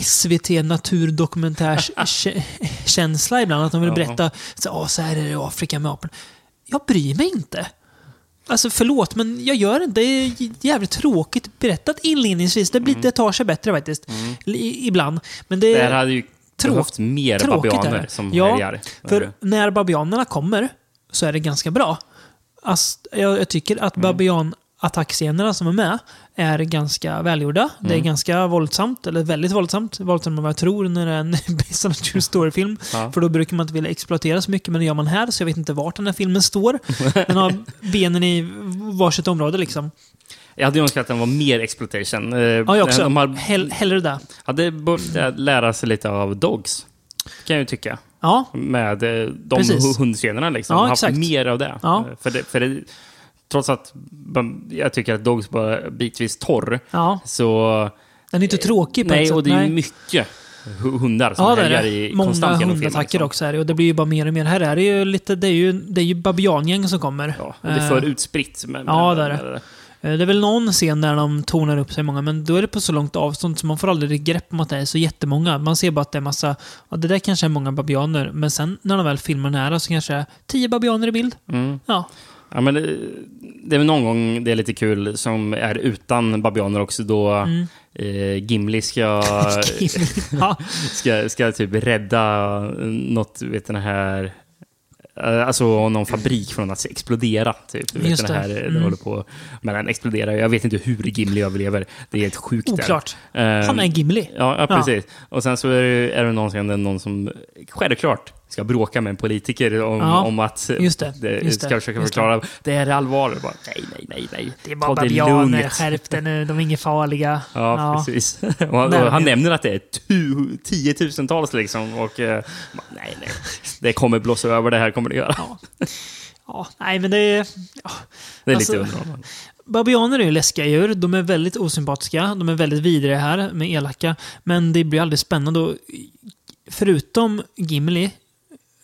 SVT naturdokumentärskänsla ibland. Att de vill berätta så, "Åh, så här är det i Afrika med aporna. Jag bryr mig inte. Alltså förlåt, men jag gör inte. Det är jävligt tråkigt berättat inledningsvis. Det, blir, det tar sig bättre faktiskt. I, ibland. Men det, Mm. Det här hade ju Tråk- behövt mer babianer som ja, härjar. För när babianerna kommer så är det ganska bra. Alltså, jag, jag tycker att Mm. babian-attackscenerna som är med är ganska välgjorda. Det är Mm. ganska våldsamt, eller väldigt våldsamt. Våldsamt än vad jag tror när det är en based on a true story-film. Ja. För då brukar man inte vilja exploatera så mycket, men det gör man här, så jag vet inte vart den här filmen står. Den har benen i varsitt område liksom. Jag hade önskat att den var mer exploitation. Eh, Ja, jag också. De har, Hell, hellre det. hade börjat lära sig lite av Dogs, kan jag ju tycka. Ja, Med eh, de Precis. hundscenerna liksom. Ja, haft mer av det. Ja. För det, för det. Trots att jag tycker att Dogs var bitvis torr, ja. så... Den är inte tråkig på Nej, sätt. och det är Nej. mycket hu- hundar som Ja, härjar är i. Många konstant genom filmen. hundattacker liksom. också är det. Och det blir ju bara mer och mer. Här är det ju lite... Det är ju, det är ju babiangäng som kommer. Ja, och det är för Eh, utspritt. Men, ja, det är det. eh, Det är väl någon scen där de tonar upp sig många, men då är det på så långt avstånd så man får aldrig grepp om att det är så jättemånga. Man ser bara att det är massa... Ja, det där kanske är många babianer, men sen när de väl filmar nära så kanske det är tio babianer i bild. Mm. Ja. Ja, men det, det är väl någon gång det är lite kul som är utan babianer också då Mm. eh, Gimli ska, ja. ska, ska typ rädda något, vet den här eh, Alltså någon fabrik från att explodera. Typ. Vet Just den här, det. det. Mm. håller på, men den exploderar. Jag vet inte hur Gimli överlever. Det är helt sjukt. Oklart. Eh, Han är Gimli. Ja, ja, precis. Och sen så är det, är det någon, scen där någon som självklart ska bråka med en politiker om, Ja, om att just det, just ska det, försöka förklara. Det är allvarligt. Bara, nej, nej, nej, nej. Det är bara det babianer. Skärp dig nu. De är inga farliga. Ja, precis. Och, och Nej, han nämner att det är tu, tiotusentals liksom. Och eh, nej, nej. Det kommer blåsa över, det här kommer det göra. Ja. Ja, nej men det är... Ja. Det är Alltså- lite underhållande. Babianer är ju läskiga djur. De är väldigt osympatiska. De är väldigt vidriga här, med elaka. Men det blir aldrig spännande. Och förutom Gimli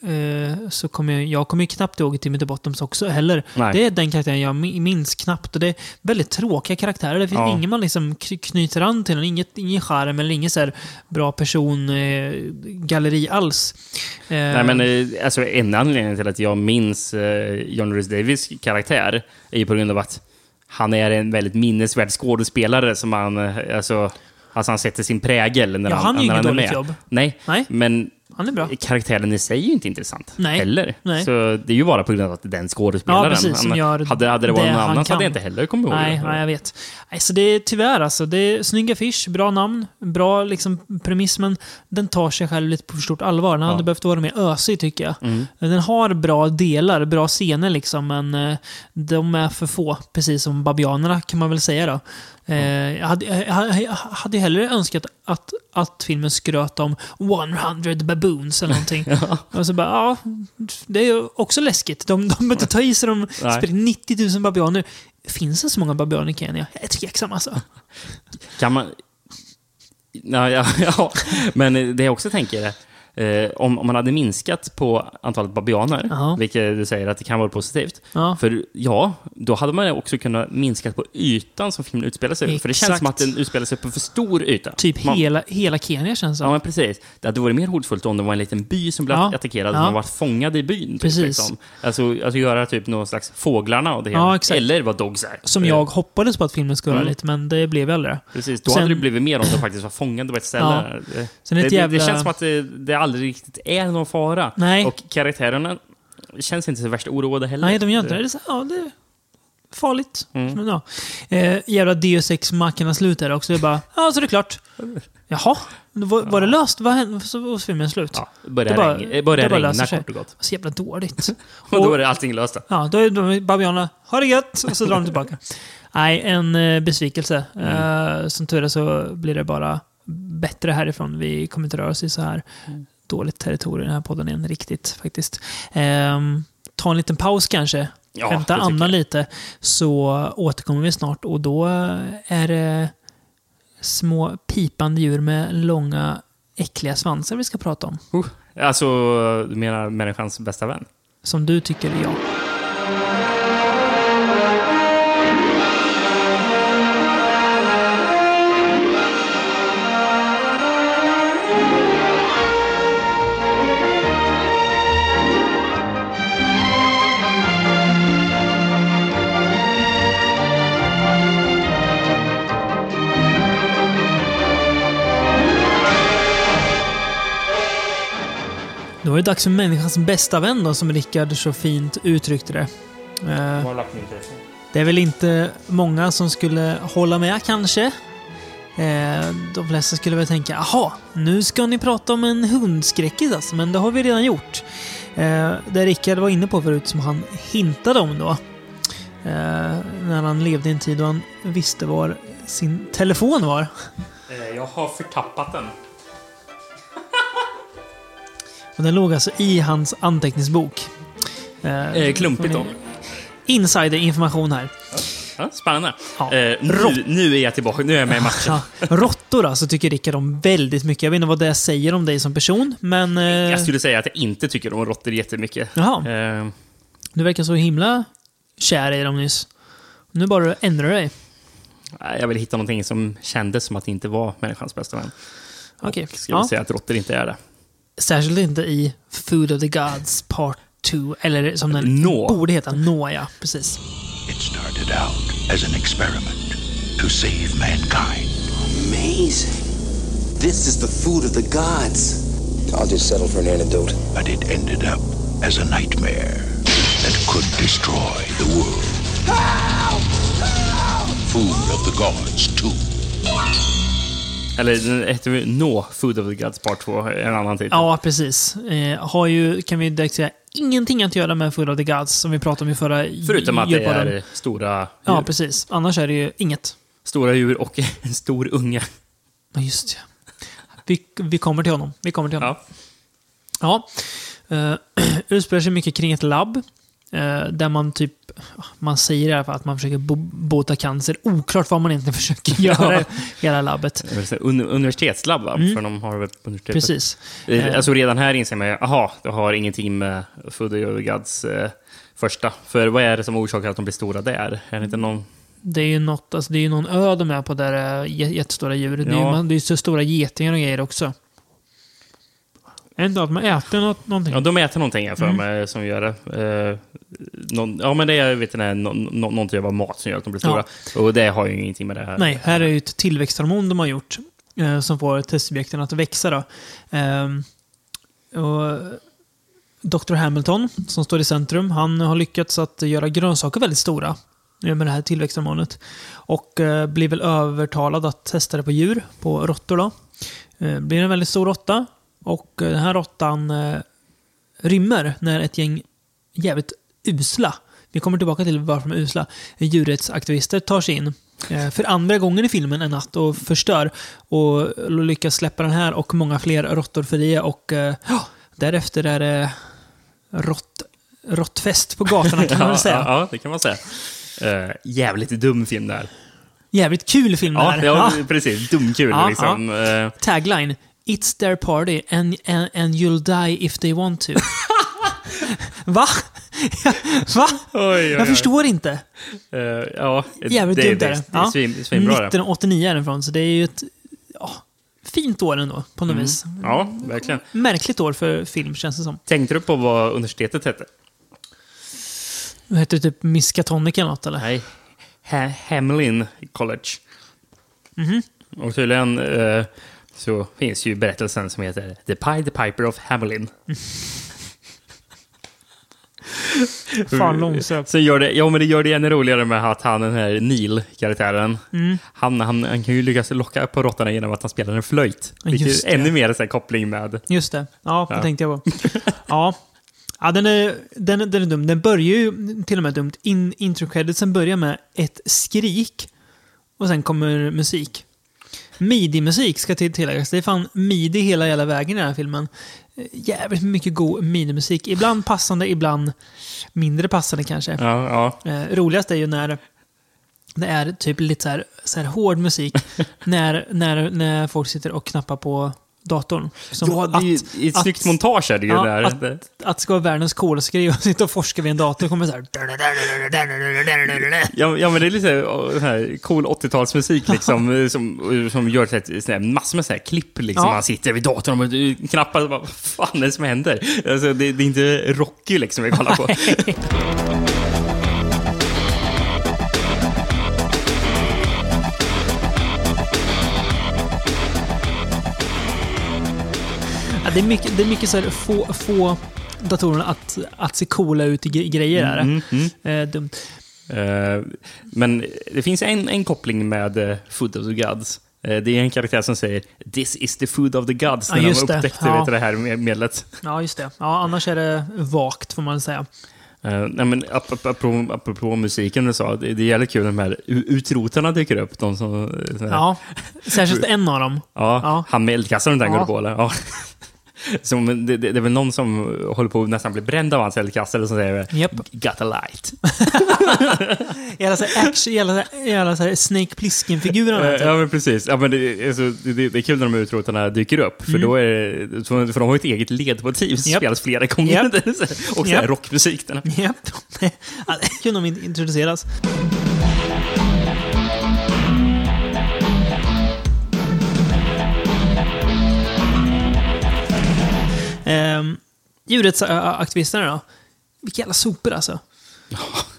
eh, så kommer jag, jag kommer ju knappt ihåg Timothy Bottoms också heller. Nej. Det är den karaktären jag mi- minns knappt. Och det är väldigt tråkiga karaktärer. Det finns Ja. ingen man liksom kny- knyter an till. Inget, ingen charm eller ingen så bra person eh, alls. Eh, Nej, men eh, alltså, en anledning till att jag minns eh, John Rhys Davis karaktär är ju på grund av att han är en väldigt minnesvärd skådespelare som han, eh, alltså, alltså han sätter sin prägel när Ja, han, han när inget är med. jobb. Nej, Nej. men han är bra. karaktären i sig är ju inte intressant Nej. heller. Nej. Så det är ju bara på grund av att den skådespelaren. Ja, precis, som gör hade, hade det varit det någon annan så hade jag inte heller kommit ihåg Nej, det. nej, jag vet. Nej, så det är tyvärr alltså. Det är snygga fish, bra namn, bra liksom, premiss, men den tar sig själv lite på för stort allvar. Den Ja. hade behövt vara mer ösig tycker jag. Mm. Den har bra delar, bra scener liksom, men eh, de är för få. Precis som babianerna kan man väl säga då. Eh, jag, hade, jag hade hellre önskat att, att filmen skröt om 100 baboons eller någonting. Och så bara, ja, det är ju också läskigt. De, de behöver inte ta i sig, de spelar 90 000 babianer. Finns det så många babianer i Kenya? Jag är tveksam alltså. Kan man... Ja, ja, ja. Men det jag också tänker är, eh, om, om man hade minskat på antalet babianer, Ja. vilket du säger att det kan vara positivt. Ja. För ja, då hade man också kunnat minska på ytan som filmen utspelar sig på. För det känns Exakt. som att den utspelar sig på för stor yta. Typ man, hela, hela Kenya känns Ja, som. men precis. Det hade varit mer hotfullt om det var en liten by som blev Ja. attackerad Ja. och man var fångad i byn. Typ, Precis. Liksom. Alltså, alltså göra typ någon slags fåglarna och det Ja, hela. exakt. Eller vad Dogs är. Som Eh, jag hoppades på att filmen skulle vara Mm. lite, men det blev aldrig det. Precis, då Sen- hade det blivit mer om de faktiskt var fångade på ett ställe. Ja. Det, det, det, jävla- det känns som att det, det aldrig riktigt är någon fara. Nej. Och karaktärerna känns inte så värst oroade heller. Nej, de gör inte det. Det är, så, ja, det är farligt. Mm. Men, ja. eh, jävla Deus Ex Machina slut där också. Det är bara, ja, så är det klart. Jaha, var, var det löst? Vad hände? Så var filmen slut. Ja, börjar Det bara- regna, börjar det bara regna kort och gott. Så jävla dåligt. Och då är det allting löst. då. Ja, då är babianerna, ha det gött! Och så drar de tillbaka. Nej, en eh, besvikelse. Mm. Eh, som tur är så blir det bara bättre härifrån. Vi kommer inte röra oss i så här Mm. Dåligt territorium den här podden igen, riktigt faktiskt. Ehm, ta en liten paus kanske. Ja, Hämta andan lite. Så återkommer vi snart och då är det små pipande djur med långa äckliga svansar vi ska prata om. Uh, alltså, du menar människans bästa vän? Som du tycker är jag. Dags för människans bästa vän då, som Rickard så fint uttryckte det. Eh, det är väl inte många som skulle hålla med kanske. Eh, de flesta skulle väl tänka, jaha, nu ska ni prata om en hundskräckis alltså, men det har vi redan gjort. Eh, det Rickard var inne på förut, som han hintade om då. Eh, när han levde i en tid då han visste var sin telefon var. Jag har förtappat den. Och den låg alltså i hans anteckningsbok. Eh, Eh, klumpigt då. Insider-information här. Ja, spännande. Ja. Eh, nu, nu är jag tillbaka. Nu är jag med i matchen. Ja, råttor alltså tycker Rickard om väldigt mycket. Jag vet inte vad det säger om dig som person, men... Eh, Jag skulle säga att jag inte tycker om råttor jättemycket. Jaha. Eh, Du verkar så himla kär i dem nyss. Nu bara ändrar du dig. jag vill hitta någonting som kändes som att det inte var människans bästa vän. Okej. Jag skulle Ja. säga att råttor inte är det. Särskilt inte i Food of the Gods Part 2. Eller som den Nå. borde heta. Nå, ja. Precis. It started out as an experiment to save mankind. Amazing. This is the food of the gods. I'll just settle for an antidote. But it ended up as a nightmare that could destroy the world. Food of the gods 2. Eller heter ju No Food of the Gods Part 2, en annan titel. Ja, precis. Eh, har ju, kan vi direkt säga, ingenting att göra med Food of the Gods som vi pratade om i förra Förutom att det är stora djur. Ja, precis. Annars är det ju inget. Stora djur och en stor unge. Ja, just det. Vi, vi kommer till honom. Vi kommer till honom. Ja. Ja. Uh, utspelar sig mycket kring ett labb. Eh, där man typ, man säger i alla fall att man försöker bo bota cancer. Oklart vad man egentligen försöker göra i hela labbet. Un universitetslabb, va? Mm. För de har väl universitetet. Precis. Eh, Eh. Alltså redan här inser man ju, aha, det har ingenting med Gods eh, första. För vad är det som orsakar att de blir stora där? Är det inte någon... Det är ju något, alltså det är någon ö de är på där jä- jättestora djur. Det är ju Ja. det är så stora getingar och grejer också. Inte att man äter något, någonting? Ja, de äter någonting jag för Mm. mig som gör det. Eh, någon, ja, men det är vet ni, nå, nå, någon typ av mat som gör att de blir stora. Och det har ju ingenting med det här. Nej, här är ju ett tillväxthormon de har gjort. Eh, som får testsubjekten att växa. Då. Ehm, och Dr. Hamilton, som står i centrum, han har lyckats att göra grönsaker väldigt stora. eh, Med det här tillväxthormonet. Och eh, blir väl övertalad att testa det på djur, på råttor då. Eh, blir en väldigt stor råtta. Och eh, den här råttan eh, rymmer när ett gäng jävligt usla, vi kommer tillbaka till varför de är usla, djurrättsaktivister tar sig in eh, för andra gången i filmen en natt och förstör. Och lyckas släppa den här och många fler råttor fria och eh, ja, därefter är det rått, råttfest på gatorna kan man väl säga. Ja, ja, det kan man säga. Eh, jävligt dum film där. Jävligt kul film det Ja, här. ja, precis. Dumkul Ja, liksom. Eh, Tagline. It's their party and, and, and you'll die if they want to. Va? Va? oj, oj, Jag oj. förstår inte. Eh, ja, Jävligt det, dumt det, är det, det. det är svin, svinbra det. 1989 är den från, så det är ju ett ja, fint år ändå, på något Mm. vis. Ja, verkligen. Märkligt år för film, känns det som. Tänkte du på vad universitetet hette? Det heter typ Miskatonic eller något, eller? Nej. Ha Hamelin College. Mhm. Och tydligen eh, så finns ju berättelsen som heter The Pied the Piper of Hamelin. Fan långsökt. Så gör det, ja, men det gör det ännu roligare med att han, den här Neil-karaktären, Mm. han, han, han kan ju lyckas locka på råttorna genom att han spelar en flöjt. Vilket just är ännu mer så här, koppling med... Just det. Ja, det Ja. tänkte jag på. Ja. Ja, den är, den, är- den är dum. Den börjar ju till och med dumt. In, introcreditsen börjar med ett skrik och sen kommer musik. Midi-musik ska till tilläggas. Det är fan midi hela jävla vägen i den här filmen. Jävligt mycket god midi-musik. Ibland passande, ibland mindre passande kanske. Ja, ja. Eh, roligast är ju när det är typ lite så här, så här hård musik när, när, när folk sitter och knappar på datorn. Som ja, det är ju ett snyggt montage är det ju ja, där. Att, att ska vara världens coolaste grej och sitta och forska vid en dator kommer så här... Ja, ja, men det är lite så här, cool 80-talsmusik liksom, som, som gör så här, så här, massor med så här klipp. Liksom. Ja. Man sitter vid datorn och eh, knappar. och bara, Vad fan är det som händer? Alltså, det, det är inte Rocky liksom vi kollar på. det är mycket, det är mycket så här, få, få datorerna att, att se coola ut i gre- grejer. Är det. Mm, mm. Eh, dumt. Eh, men det finns en, en koppling med uh, Food of the Gods. Eh, det är en karaktär som säger “This is the food of the gods” Ja, när de just det. upptäckte Ja. vet det här med- medlet. Ja, just det. Ja, annars är det vagt, får man säga. Uh, nej, men ap- ap- apropå, apropå musiken du sa, det, det är jävligt kul när de här utrotarna dyker upp. De som, eh, Ja, särskilt en av dem. Ja, Ja. han med eldkastaren den Ja. går på eller? Ja. Som, det, det, är väl någon som håller på att nästan bli bränd av hans eldkastare som säger Japp. “Got a light”. Jävla så här action, jävla, så här Snake Plissken-figurerna. Typ. Ja, men precis. Ja, men det, alltså, det, det är kul när de här utrotarna dyker upp. För, Mm. då är, det- för de har ju ett eget ledmotiv som Japp. spelas flera gånger. Japp. Och så här Japp. rockmusik. Japp. Är kul om de introduceras. Ehm, Djurrättsaktivisterna då? Vilka jävla sopor alltså.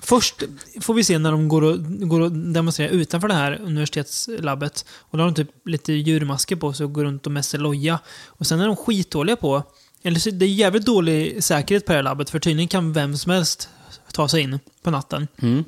Först får vi se när de går och, går och demonstrerar utanför det här universitetslabbet. Och då har de typ lite djurmasker på sig och går runt och mässar loja. Och sen är de skitdåliga på... Eller så, det är jävligt dålig säkerhet på det här labbet, för tydligen kan vem som helst ta sig in på natten. Mm.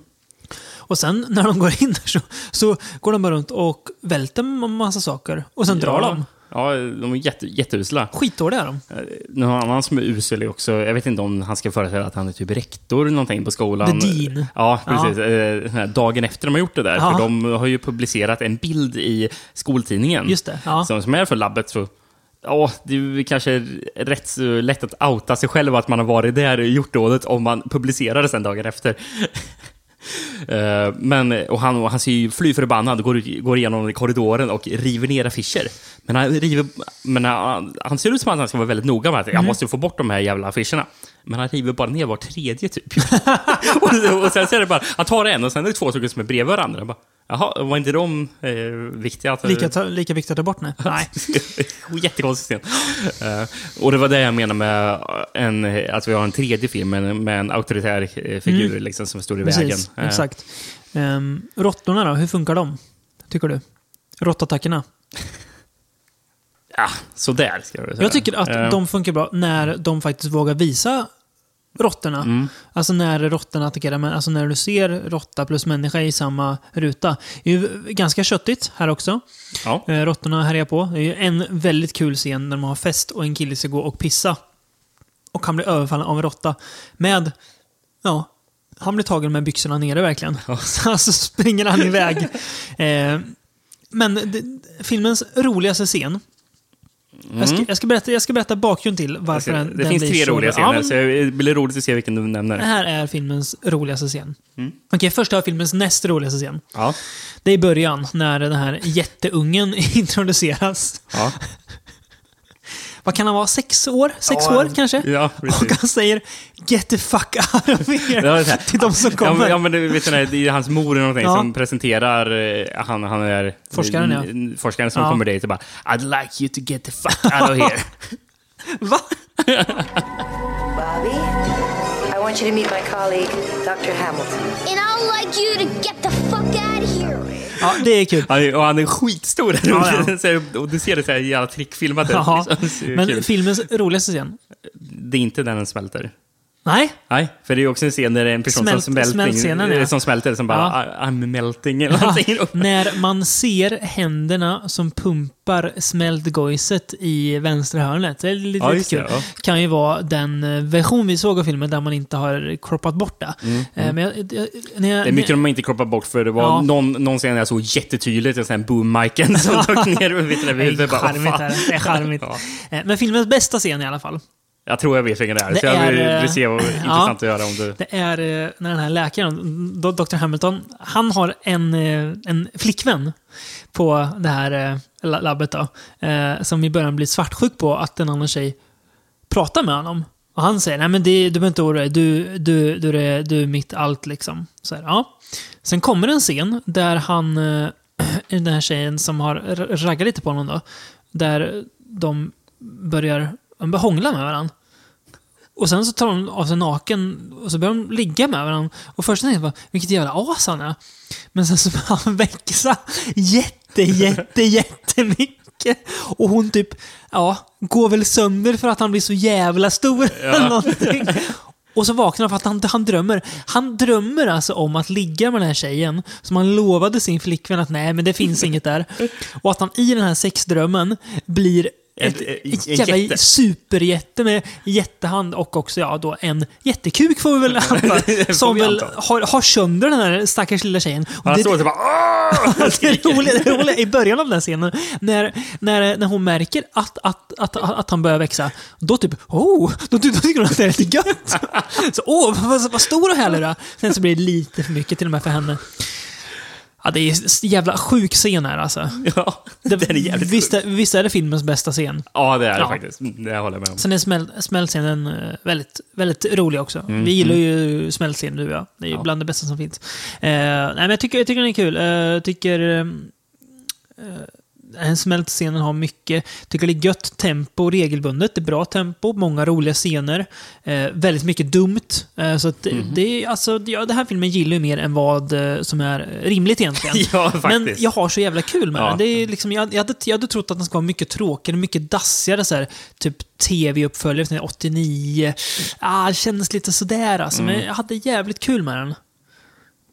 Och sen när de går in där så, så går de bara runt och välter en massa saker. Och sen drar de. Ja, de är jätte, jätteusla. Skitdåliga är de. Eh, Någon annan som är usel är också, jag vet inte om han ska föreställa att han är typ rektor eller någonting på skolan. The dean. Ja, precis. Eh, den här dagen efter de har gjort det där. Ja. För de har ju publicerat en bild i skoltidningen. Just det, ja. Som, som är för labbet. Så, ja, det är kanske rätt så lätt att outa sig själv att man har varit där och gjort dådet om man publicerar det sen dagen efter. Eh, Men, och han, och han ser ju fly förbannad, går, går igenom korridoren och river ner affischer. Men, han, river, men han, han ser ut som att han ska vara väldigt noga med att Mm. jag måste få bort de här jävla affischerna. Men han river bara ner var tredje typ. och, och sen så är det bara, han tar en och sen är det två stycken som är bredvid varandra. Bara, Jaha, var inte de eh, viktiga? Att, Lika, ta- lika viktigt att ta bort? Nej. Nej. Jättekonstig scen. Eh, och det var det jag menade med en, att vi har en tredje film med, en- auktoritär eh, figur Mm. liksom, som står i vägen. Precis, Eh, exakt. Um, råttorna då, hur funkar de? Tycker du? Råttattackerna? Ja, sådär ska jag säga. Jag tycker att Eh, de funkar bra när de faktiskt vågar visa råttorna. Mm. Alltså när råttorna attackerar, men alltså när du ser råtta plus människa i samma ruta. Det är ju ganska köttigt här också. Ja. Eh, Råttorna härjar på. Det är ju en väldigt kul scen när de har fest och en kille ska gå och pissa. Och han blir överfallen av en råtta. Med, ja, han blir tagen med byxorna nere verkligen. Så så springer han iväg. Eh, men det, filmens roligaste scen. Jag, ska, jag, ska berätta, jag ska berätta bakgrunden till varför ska- den, Mm. det den finns blir tre så roliga. Ja, scener, men- så det blir roligt att se vilken du det nämner. här är filmens roligaste scen. Mm. Okej, först har jag filmens näst roligaste scen. Ja. Det är i början, när den här jätteungen introduceras. Ja. Vad kan han vara? Sex år? Sex Ja, år kanske? ja, precis. Och han säger “Get the fuck out of here” Ja, till de som Ja, kommer. men, ja, men det, vet du, det är hans mor eller någonting Ja. som presenterar, eh, han, han är Forskaren, ja. forskaren som Ja. kommer dit och bara “I'd like you to get the fuck out of here”. Va? Bobby, I want you to meet my colleague, Dr. Hamilton. And I'd like you to get the fuck out of here. Ja, det är kul. Han är, och han är skitstor. Ja, ja. Och du ser det så här jävla trickfilmat ut. Jaha. liksom. Men filmens roligaste scen? Det är inte den den smälter. Nej, Nej, för det är också en scen där det är en person Smält- som, smälting, smältscenen, ja. som smälter som bara Ja. "I- I'm melting eller Ja, någonting. när man ser händerna som pumpar smält gojset i vänstra hörnet. Det är lite, Ja, lite just det, kul. ja. kan ju vara den eh, version vi såg av filmen där man inte har kroppat bort det. Mm, Eh, mm. Men jag, jag, jag, Det är mycket de inte kroppar bort för det var Ja. någon, någon scen jag såg jättetydligt, en sån boom-miken som dök ner över det är. Bara, charmigt. här. Det är charmigt. Ja. Eh, Men filmens bästa scen i alla fall. Jag tror jag vet vilken det är, Det så jag vill, är, eh, vill se vad ja. intressant att göra om du... Det är eh, när den här läkaren, Dr. Hamilton, han har en, eh, en flickvän på det här la- labbet då, som i början blir svartsjuk på att en annan tjej pratar med honom. Och han säger, nej men det, du behöver inte oroa dig, du, du, du, är, du är mitt allt liksom. Så här, ja. Sen kommer en scen där han, den här tjejen som har raggat lite på honom då, där de börjar, de börjar hångla med varandra. Och sen så tar hon av sig naken och så börjar de ligga med varandra. Och först tänkte jag bara, vilket jävla as han är. Men sen så börjar han växa jätte, jätte, jättemycket. Och hon typ, ja, går väl sönder för att han blir så jävla stor. eller någonting. Och så vaknar han för att han, han drömmer. Han drömmer alltså om att ligga med den här tjejen som han lovade sin flickvän att nej, men det finns inget där. Och att han i den här sexdrömmen blir ett, ett en jävla jätte. superjätte med jättehand och också ja, då en jättekuk får vi väl anta. Som väl anta. har, har sönder den här stackars lilla tjejen. Och Han det- står och bara det roliga, det roliga i början av den här scenen, när, när, när hon märker att, att, att, att han börjar växa, då typ oh, då, då tycker hon att det är lite gött. Så åh, vad, vad stor och härlig du. Sen så blir det lite för mycket till och med för henne. Ja, det är en jävla sjuk scen här alltså. Ja, Det, den är jävligt visst, är, visst är det filmens bästa scen? Ja, det är det Ja. faktiskt. Mm, Det håller jag med om. Sen är smäll, smällscenen eh, väldigt, väldigt rolig också. Mm, Vi gillar ju smällscenen du och jag. Det är ju bland det bästa som finns. Eh, nej, men jag tycker, jag tycker den är kul. Eh, Jag tycker... eh, den smältscenen har mycket. Tycker det är gött tempo regelbundet. Det är bra tempo, många roliga scener. Eh, väldigt mycket dumt. Eh, så att det- Mhm. det, är, alltså, ja, den här filmen gillar ju mer än vad eh, som är rimligt egentligen. Ja, Men jag har så jävla kul med Ja. den. Det är liksom, jag, jag, hade, jag hade trott att den skulle vara mycket tråkigare, mycket dassigare. Så här, typ tv-uppföljare från 89. Ah, det kändes lite sådär alltså. Mm. Men jag hade jävligt kul med den.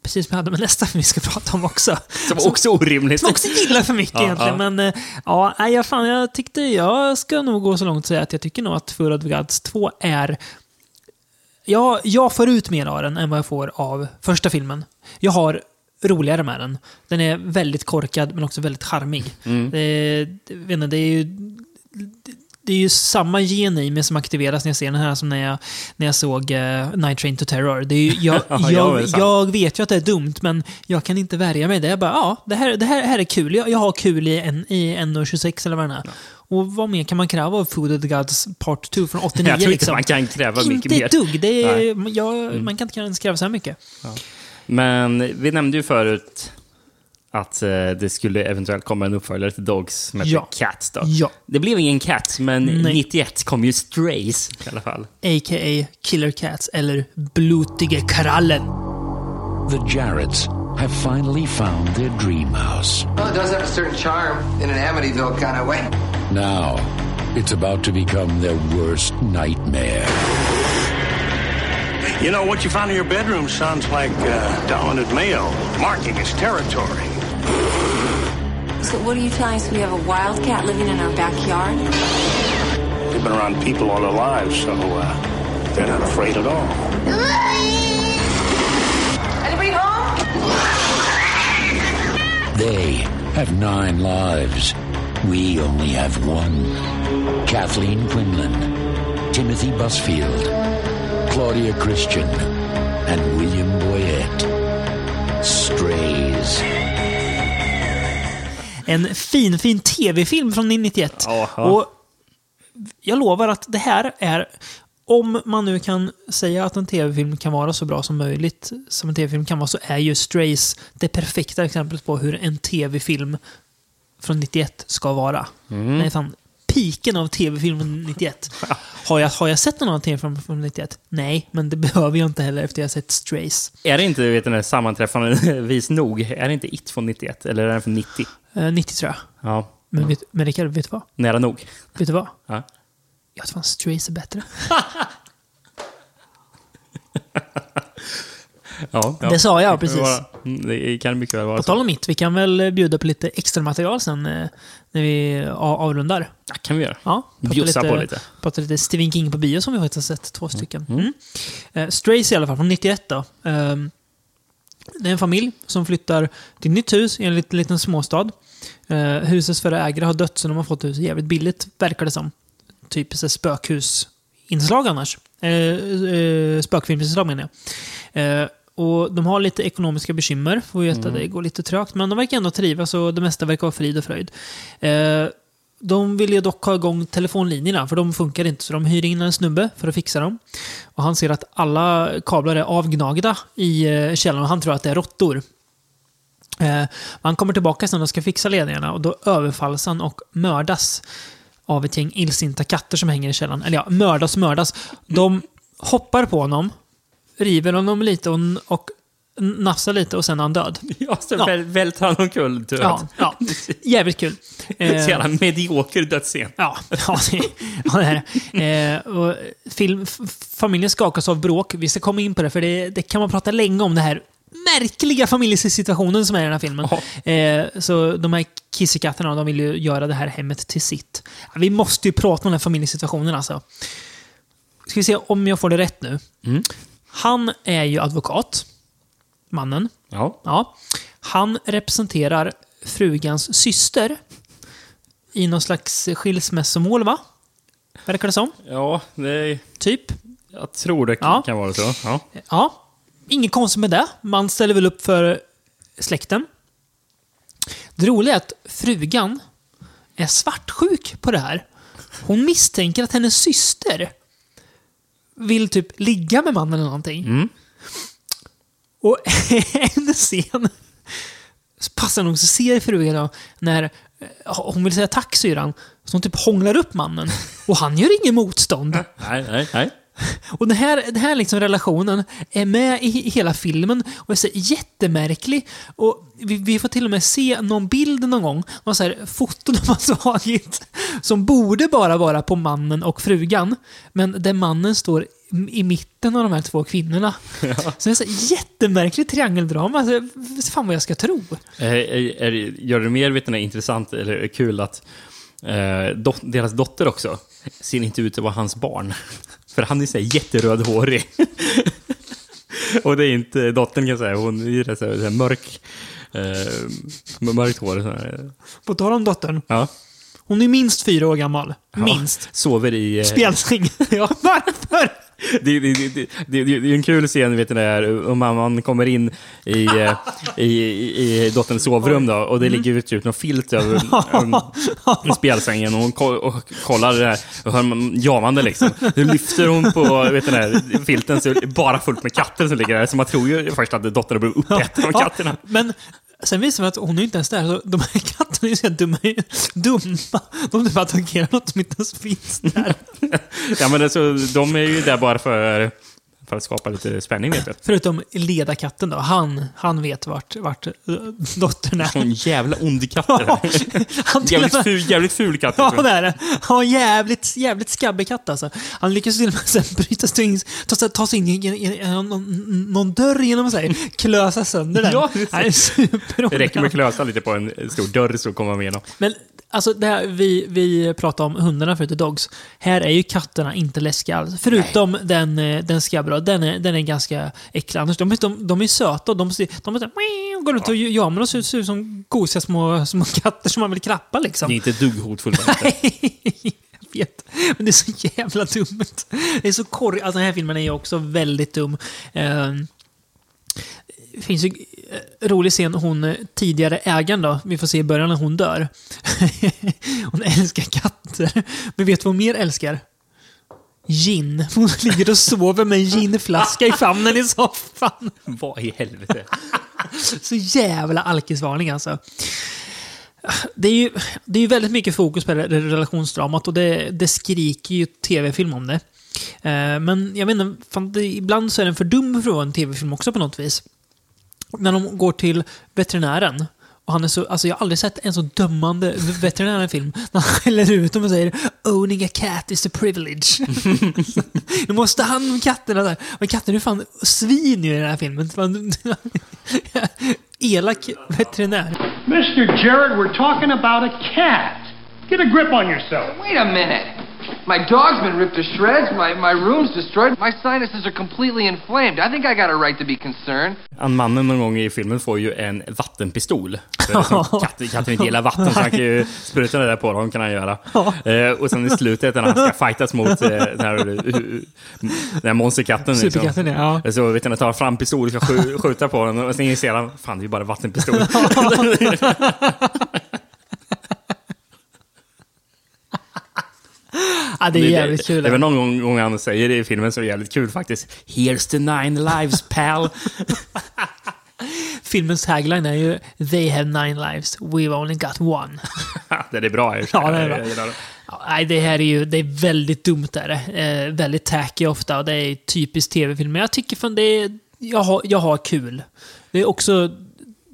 Precis som jag hade med nästa film vi ska prata om också. Som också orimligt. Som jag också gillar för mycket Ja, egentligen. ja. Men eh, ja, jag, fan, jag tyckte, jag ska nog gå så långt och säga att jag tycker nog att Full Gods 2 är... Ja, jag får ut mer av den än vad jag får av första filmen. Jag har roligare med den. Den är väldigt korkad men också väldigt charmig. Mm. Det, det, det är ju... Det är ju samma gen i mig som aktiveras när jag ser den här som när jag, när jag såg uh, Night Train to Terror. Det är ju, jag, Ja, ja, jag, sant. jag vet ju att det är dumt, men jag kan inte värja mig. Det är bara, ja, det här, det här, här är kul. Jag, jag har kul i, en, i 1.26 eller vad det är. Och vad mer kan man kräva av Food of the Gods Part 2 från 89? Jag tror inte liksom? man kan kräva mycket Inte mer. ett dugg. Det är, jag, Man kan inte ens kräva så här mycket. Men vi nämnde ju förut att eh, det skulle eventuellt komma en uppföljare till Dogs som heter Ja. Cats. Då. Ja. Det blev ingen Cats, men Nej. 91 kom ju Strays i alla fall. A.k.a. Killer Cats, eller Blotige Krallen. The Jarretts have finally found their dream house. Well, it does have a certain charm in an Amityville kind of way. Now, it's about to become their worst nightmare. You know, what you found in your bedroom sounds like uh, dominant male marking his territory. So what are you telling us? We have a wildcat living in our backyard? They've been around people all their lives, so uh, they're not afraid at all. Anybody home? They have nine lives. We only have one. Kathleen Quinlan, Timothy Busfield, Claudia Christian, and William Boyette. Strays. En fin, fin tv-film från 91. Jaha. Och jag lovar att det här är, om man nu kan säga att en tv-film kan vara så bra som möjligt, som en tv-film kan vara, så är ju Strays det perfekta exemplet på hur en tv-film från 91 ska vara. Mm. Det är fan piken av tv-film från 91. Har jag, har jag sett någon annan tv-film från 91? Nej, men det behöver jag inte heller efter jag sett Strays. Är det inte, vet du, sammanträffande vis nog, är det inte It från 91? Eller är den från 90? Eh, 90 tror jag. Ja, Men, vet, men Rickard, vet du vad? nära nog. Vet du vad? Ja. Jag tror fan Strays är bättre. Ja, ja. Det sa jag precis. mm, Det kan mycket väl vara På tal om mitt, vi kan väl bjuda på lite extra material sen eh, när vi avrundar. Ja, kan vi göra. Ja, Bjussa på lite. Prata lite Stephen King på bio som vi faktiskt har sett två stycken. Mm. Eh, Strays i alla fall, från 91 då. Ehm, det är en familj som flyttar till ett nytt hus i en liten, liten småstad. Eh, husets förra ägare har dött så de har fått huset jävligt billigt, verkar det som. Typ här spökhusinslag annars. Eh, eh, spökfilmsinslag menar jag. Eh, och de har lite ekonomiska bekymmer, får vi veta. Mm. Det går lite trögt, men de verkar ändå trivas och det mesta verkar vara frid och fröjd. Eh, de vill ju dock ha igång telefonlinjerna, för de funkar inte. Så de hyr in en snubbe för att fixa dem. Och han ser att alla kablar är avgnagda i eh, källaren och han tror att det är råttor. Eh, han kommer tillbaka sen och ska fixa ledningarna och då överfalls han och mördas av ett gäng illsinta katter som hänger i källaren. Eller ja, mördas mördas. De hoppar på honom, river honom lite och, och nafsar lite och sen är han död. Ja, så Ja. väl- välter han omkull död. Ja, ja. Jävligt kul. Eh, Så jävla medioker dödsscen. Ja, ja, det, ja, det är det. Eh, och film, familjen skakas av bråk. Vi ska komma in på det, för det, det kan man prata länge om. det här märkliga familjesituationen som är i den här filmen. Eh, så de här kissekatterna, de vill ju göra det här hemmet till sitt. Vi måste ju prata om den här familjesituationen alltså. Ska vi se om jag får det rätt nu. Han är ju advokat. Mannen. Ja. Ja. Han representerar frugans syster i någon slags skilsmässomål, va? Verkar det som? Ja, det... Typ. Jag tror det Ja. kan vara så. Ja. Ja. Inget konstigt med det. Man ställer väl upp för släkten. Det roliga är att frugan är svartsjuk på det här. Hon misstänker att hennes syster vill typ ligga med mannen eller någonting. Och en scen passar nog så ser frugan då, när eh, hon vill säga tack syran, så hon typ hånglar upp mannen. Och han gör ingen motstånd. Nej, nej, nej. Och den här, den här liksom relationen är med i hela filmen och är så jättemärklig. Och vi, vi får till och med se någon bild någon gång, någon så här foton de har tagit, som borde bara vara på mannen och frugan, men där mannen står i mitten av de här två kvinnorna. Så det är så här jättemärkligt triangeldrama. Alltså, fan vad jag ska tro. Är, är, gör det mer vet ni, intressant eller kul att eh, dot, deras dotter också ser inte ut att vara hans barn. För han är så här jätterödhårig. Och det är inte dottern kan jag säga, hon är rätt så här, mörk. Eh, mörkt hår. Så här. På tal om dottern. Ja. Hon är minst fyra år gammal. Minst. Ja, sover i... eh, Spjälsäng. ja, varför? Det, det, det, det, det, är en kul scen, vet ni, där om mamman kommer in i, eh, i, i, i dotterns sovrum då, och det ligger typ någon filt över um, spjälsängen och hon ko och kollar det här och hör man jamande liksom. Nu lyfter hon på vet ni, där, filten så är det bara fullt med katter som ligger där, så man tror ju först att dottern har blivit uppäten av katterna. Men sen visar det sig att hon är inte ens där. Så de här katterna är ju så dumma. dumma. De typ attackerar något som inte ens finns där. Ja, men alltså, de är ju där bara för, för att skapa lite spänning, vet du. Förutom ledarkatten då. Han, han vet vart, vart eh, dottern är. Sån jävla ond katt är det. Jävligt, ful, jävligt ful katt. Ja, det är det. Ja, jävligt, jävligt skabbig katt alltså. Han lyckas till och med sen bryta sig ta, sig- ta sig in i, någon, någon dörr genom sig. Klösa sönder den. Ja, Han är super Det räcker med att klösa lite på en stor dörr så kommer man igenom. Men alltså, det här, vi, vi pratade om hundarna förut, i Dogs. Här är ju katterna inte läskiga alls. Förutom den, eh, den skabbra. Den är, den är ganska äcklig. Annars, de, de, de är söta och de, ser- de är så här, "Meow", går runt och jamar och ser, ser ut som gosiga små, små katter som man vill klappa liksom. Det är inte ett dugg hotfullt. Vet. Men det är så jävla dumt. Det är så korrigt. Alltså den här filmen är ju också väldigt dum. Eh, Det finns ju eh, rolig scen, hon eh, tidigare ägaren då, vi får se i början när hon dör. hon älskar katter. Men vet du vad hon mer älskar? Gin. Hon ligger och sover med en ginflaska i famnen i soffan. Vad i helvete? Så jävla alkisvarning alltså. Det är ju det är ju väldigt mycket fokus på relationsdramat och det, det skriker ju tv-film om det. Eh, Men jag vet inte, fan, det, ibland så är den för dum för att vara en tv-film också på något vis. När de går till veterinären och han är så, alltså jag har aldrig sett en så dömande veterinär i en film. När han skäller ut dem och säger “Owning a cat is a privilege”. du måste om katterna där. Men katten är fan svin ju i den här filmen. Elak veterinär. Mr. Jarrett, we're talking about a cat. Get a grip on yourself. Wait a minute. My dog's been ripped to shreds. My, my room's destroyed. My sinuses are completely inflamed. I think I got a right to be concerned. Han mannen någon gång i filmen får ju en vattenpistol. Liksom, katten, katten inte gillar vatten så han kan ju spruta det där på dem kan han göra. Eh, och sen i slutet när han ska fightas mot eh, den här, eh, den här monsterkatten. Superkatten, ja. Så vet du, han tar fram pistol och ska skj- skjuta på den och sen inser han, fan det är ju bara vattenpistol. Ja, det är jävligt kul. Det är väl någon gång, han säger det i filmen så är jävligt kul faktiskt. Here's the nine lives pal. Filmens tagline är ju “They have nine lives, we've only got one”. det är bra. Ja, det är bra. det. Ja, nej, det här är ju det är väldigt dumt. Är det. Eh, väldigt tacky ofta och det är typiskt tv-film. Men jag tycker fan det är... Jag har, jag har kul. Det är också...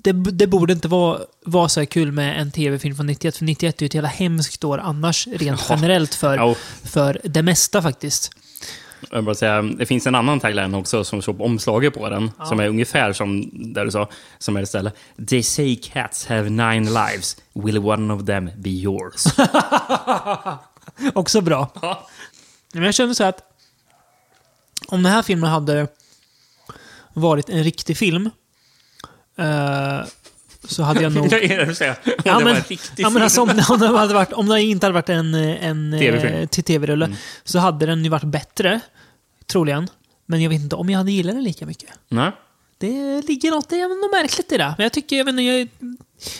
det, det borde inte vara, vara så här kul med en tv-film från 91, för 91 är ju ett jävla hemskt år annars, rent Ja. generellt, för, Ja. för det mesta faktiskt. Jag bara säga, det finns en annan tagline också som står på omslaget på den, Ja. som är ungefär som där du sa, som är istället. They say cats have nine lives, will one of them be yours? Också bra. Men jag känner så här att om den här filmen hade varit en riktig film eh, så hade jag nog... Vad är det säger? Om Ja, det men, var en riktig ja, men alltså, om, om, det hade varit, om det inte hade varit en, en TV-film. eh, till tv-rulle så hade den ju varit bättre, troligen. Men jag vet inte om jag hade gillat den lika mycket. Nej. Det ligger något, det är något märkligt i det. Men jag tycker, jag vet inte, jag,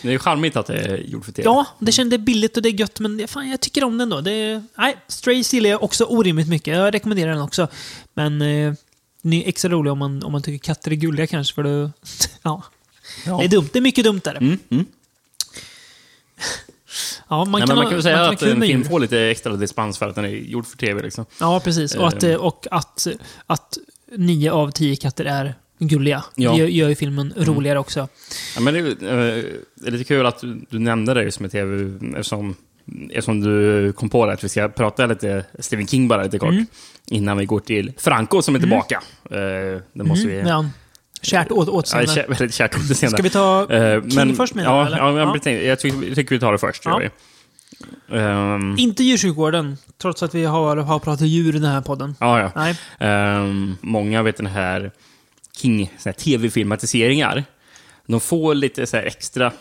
Det är ju charmigt att det är gjort för tv. Ja, det kändes billigt och det är gött, men fan, jag tycker om den då. Det, nej, Strays gillar jag också orimligt mycket. Jag rekommenderar den också. Men eh, den är extra rolig om man, om man tycker katter är gulliga kanske, för då... ja. Ja. Det är dumt. Det är mycket dumt där. Mm, mm. Ja, man Nej, kan, man ha- kan väl säga att en med film får lite extra dispens för att den är gjord för tv. Liksom. Ja, precis. Och, att, Eh, eh, och att, att nio av tio katter är gulliga. Ja. Det gör, gör ju filmen Mm. roligare också. Ja, men det, är, eh, det är lite kul att du, nämnde det som är tv, eftersom, eftersom du kom på det att vi ska prata lite Stephen King bara lite kort. Mm. Innan vi går till Franco som är Mm. tillbaka. Eh, det måste vi... Mm, ja. Kärt åt, Ja, åtseende. kär, väldigt kärt återseende. Ska vi ta Eh, King först menar ja, eller? Ja, jag, Ja. tänkte- jag tycker, jag tycker vi tar det först. Ja. Ehm, Inte djursjukvården, trots att vi har, har pratat djur i den här podden. Ja, ja. Nej. Ehm, många vet den här King tv-filmatiseringar. De får lite så här extra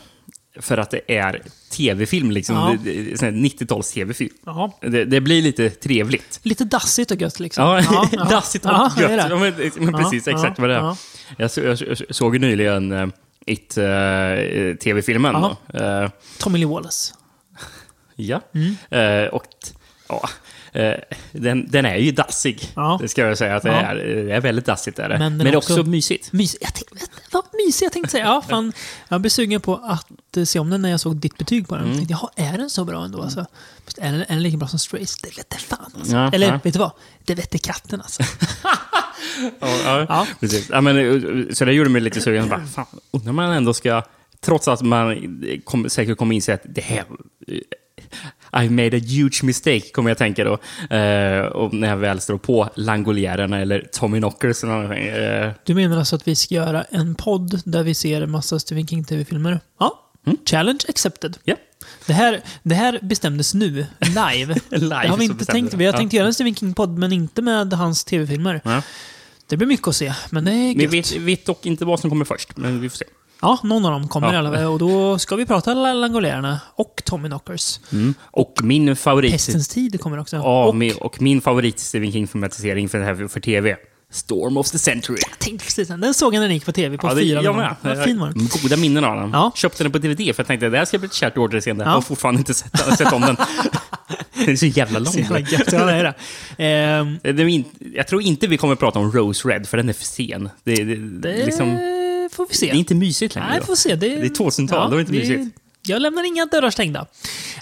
för att det är tv-film. Liksom. Ja. Det, det, är sån här 90-tals tv-film. Ja. Det, det blir lite trevligt. Lite dassigt och gött liksom. Ja, dassigt och Ja, det gött. det. Ja, men, men Ja, precis, ja, exakt vad det är. ja. Jag, så, jag, så- såg nyligen uh, It, uh, tv-filmen. Ja. då. Eh, Tommy Lee Wallace. Ja. Mm. Eh, och ja, eh, den, den är ju dassig. Ja. Det ska jag säga att det är. Det är väldigt dassigt. Är det. Men Men, också, också- mysigt. Mys, jag tänkte, vad mysigt jag tänkte säga. Ja, fan, jag blev sugen på att eh, se om den när jag såg ditt betyg på den. Mm. Jag tänkte, jaha, är den så bra ändå? Alltså? Är, den, är den lika bra som Strays? Det vete fan alltså. Ja, Eller ja. vet du vad? Det vete katten alltså. Ja, ja. Precis. Ja, men, eh, så det gjorde mig lite sugen. Bara, fan, undrar man ändå ska, trots att man kom, säkert kommer inse att det här eh, I made a huge mistake, kommer jag tänka då. Eh, och när jag väl står på Langoliärerna eller Tommy Knockers. eller någonting, Eh, Du menar alltså att vi ska göra en podd där vi ser en massa Stephen King tv-filmer? Ja. Challenge accepted. Ja. Det, här, det här bestämdes nu, live. Live det har vi så inte bestämde tänkt. det. Vi har Ja. tänkt göra en Stephen King-podd, men inte med hans tv-filmer. ja. Det blir mycket att se, men det är Vi gött. vet, vet dock inte vad som kommer först, men vi får se. Ja, någon av dem kommer Ja. alla. Och då ska vi prata Langolärerna och Tommy Knockers. Mm. Och min favorit... Pestens tid kommer också. Ja, och, min, och min favorit Stephen King-filmatisering för, här för tv. Storm of the Century. jag tänkte precis den. Såg jag när den gick på tv på Ja, det- fyra. jag med. Vad fin var den. Goda minnen av den. Ja. Köpte den på DVD för jag tänkte det här ska bli ett kärt återseende. Ja. Jag har fortfarande inte sett, sett om den. den är så jävla lång. Så jävla gött. Ja, det är det. Det är in, jag tror inte vi kommer prata om Rose Red, för den är för sen. Det, det, det liksom, får vi se. det är inte mysigt längre. Nej, då. får se. Det, Det är 2000-tal, då är det inte mysigt. Jag lämnar inga dörrar stängda.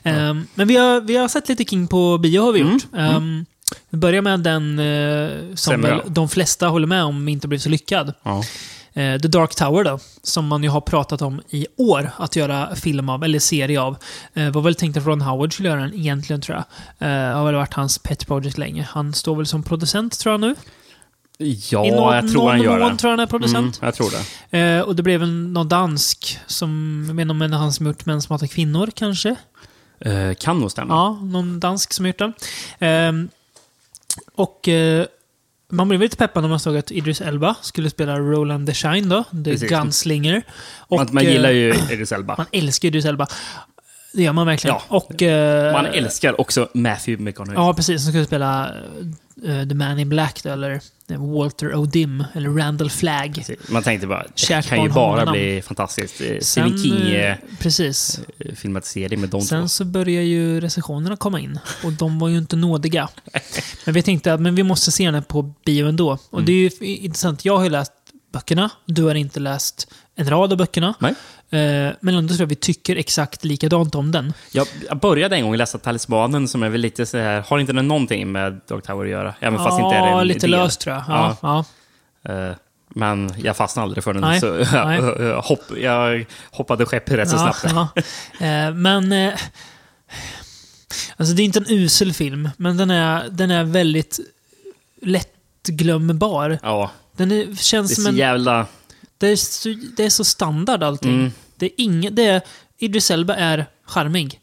Ehm, men vi har, vi har sett lite King på bio har vi Mm, gjort. Ehm, vi börjar med den eh, som väl de flesta håller med om inte blev så lyckad. Ja. Eh, The Dark Tower då, som man ju har pratat om i år att göra film av, eller serie av. Eh, var väl tänkt att Ron Howard skulle göra den egentligen tror jag. Har väl varit hans pet project länge. Han står väl som producent tror jag nu. Ja, I någon- jag tror han någon gör mån det. tror han är producent. Mm, jag tror det. Eh, och det blev väl någon dansk som, jag menar om han som gjort Män som hatar kvinnor kanske? Eh, kan nog stämma. Ja, någon dansk som gjort den. Ehm, och eh, man blev lite peppad när man såg att Idris Elba skulle spela Roland the Shine då, The Precis. Gunslinger. Och, man, man eh, gillar ju Idris Elba. Man älskar Idris Elba. Det gör man verkligen. Ja. Och, eh, Man älskar också Matthew McConaughey. Ja, precis. Som skulle spela eh, The Man in Black eller eh, Walter O'Dim, eller Randall Flagg. Man tänkte bara, det kan ju bara namn. bli fantastiskt. Eh, Stephen King eh, Precis. filmatisering med de Sen två. så börjar ju recensionerna komma in. Och de var ju inte nådiga. Men vi tänkte att men vi måste se den här på bio ändå. Och Mm. det är ju f- intressant. Jag har ju läst böckerna. Du har inte läst en rad av böckerna. Nej. Eh, men ändå tror jag vi tycker exakt likadant om den. Jag, jag började en gång läsa Talismanen som är väl lite så här, har inte den någonting med Dark Tower att göra? Även fast ja, inte är en lite del. löst tror jag. Ja, ja. Eh, Men jag fastnade aldrig för den. Nej, Så jag, hopp, jag hoppade skepp rätt så Ja, snabbt. ja. Eh, men... Alltså det är inte en usel film, men den är, den är väldigt lättglömbar. Ja, Den är, det är känns som så en... jävla... Det är så, det är så standard allting. Mm. Det är inget... Det är, Idris Elba är charmig.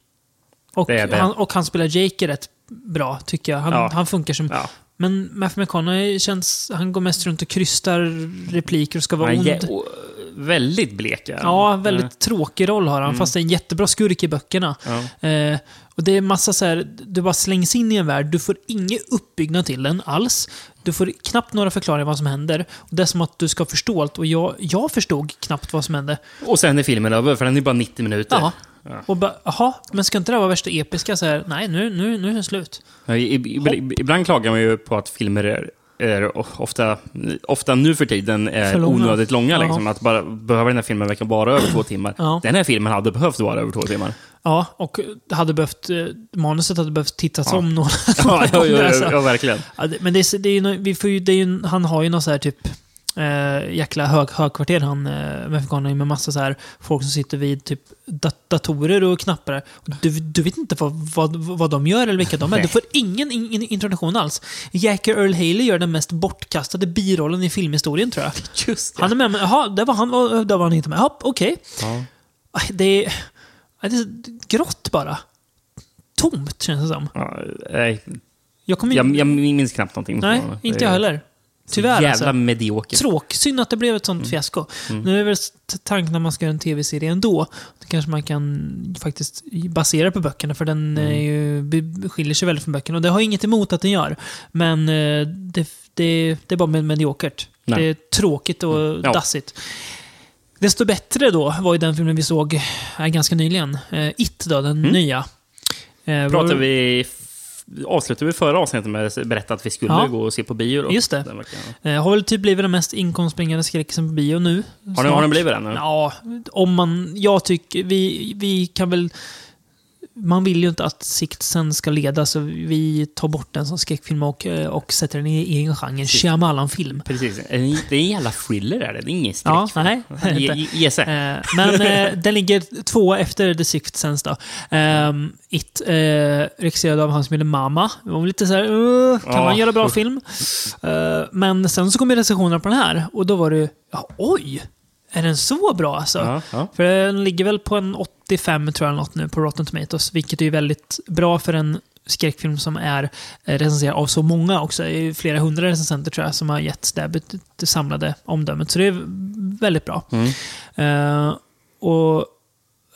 Och, Det är det. Han, och han spelar Jake rätt bra, tycker jag. Han, Ja. han funkar som... Ja. Men Matthew McConaughey känns... Han går mest runt och krystar repliker och ska vara Han ond. Väldigt blek. är han. Ja, väldigt Eh, tråkig roll har han, Mm. fast det är en jättebra skurk i böckerna. Ja. Eh, och det är massa så här, du bara slängs in i en värld, du får ingen uppbyggnad till den alls. Du får knappt några förklaringar vad som händer. Och det är som att du ska förstå allt, och jag, jag förstod knappt vad som hände. Och sen är filmen över, för den är bara 90 minuter. Ja. Ja. Och bara, jaha, men ska inte det vara värsta episka? Så här, nej, nu, nu, nu är det slut. Ja, i- i- Ibland klagar man ju på att filmer är, är ofta, ofta nu för tiden är För långa. onödigt långa. Liksom. Att bara, behöver den här filmen verkligen bara över två timmar? Ja. Den här filmen hade behövt vara över två timmar. Ja, och hade behövt, eh, manuset hade behövt tittas Ja. om några, Ja, några ja, gånger. ja, ja, verkligen. Men det är, det är ju, nå- vi får ju, det är ju, han har ju något så här typ eh, jäkla hög, högkvarter han eh, med massa så här folk som sitter vid typ dat datorer och knappar. Du, du vet inte vad, vad, vad de gör eller vilka de är. Du får ingen in, in, introduktion alls. Jackie Earl Haley gör den mest bortkastade birollen i filmhistorien tror jag. Just det. Han är med, men jaha, där var han, där var han inte med. Jaha, okej. Ja. Aj, Det är, det är grått bara. Tomt känns det som. Ja, nej. Jag kommer Jag, jag minns knappt någonting. Nej, inte jag heller. Tyvärr Jävla alltså. medioker. Tråk. Synd att det blev ett sånt fiasko. Mm. Nu är väl tanken när man ska göra en tv-serie ändå. Då kanske man kan faktiskt basera på böckerna, för den Mm. är ju, skiljer sig väldigt från böckerna. Och det har jag inget emot att den gör. Men eh, det, det, det är bara med- mediokert. Nej. Det är tråkigt och Ja. dassigt. Desto bättre då var ju den filmen vi såg eh, ganska nyligen. Eh, It då, den Mm. nya. Eh, Pratade var- vi... Avslutade vi förra avsnittet med att berätta att vi skulle Ja. gå och se på bio? Då? Just det. Eh, har väl typ blivit den mest inkomstbringande skräckisen på bio nu. Har den, snart. har den blivit det nu? Ja, om man... Jag tycker... Vi, vi kan väl... Man vill ju inte att Siktsen ska leda, så vi tar bort den som skräckfilm och, eh, och sätter den i egen genre. Shyamalan-film. Precis. Det är en jävla thriller är det. Det är ingen Ja, skräckfilm. nej. det är Ge, ge sig. Eh, men eh, den ligger två efter The Sixth Sense då. Um, It, eh, regisserad av han som gjorde Mama. Det var lite så här, uh, kan Ja. man göra bra film? Men sen så kom ju recensionerna på den här och då var det, ja, oj! Är den så bra alltså? Ja, ja. För den ligger väl på en 85 tror jag något nu på Rotten Tomatoes, vilket är väldigt bra för en skräckfilm som är eh, recenserad av så många också. Det är flera hundra recensenter tror jag som har gett det, samlade omdömet. Så det är väldigt bra. Mm. Eh, och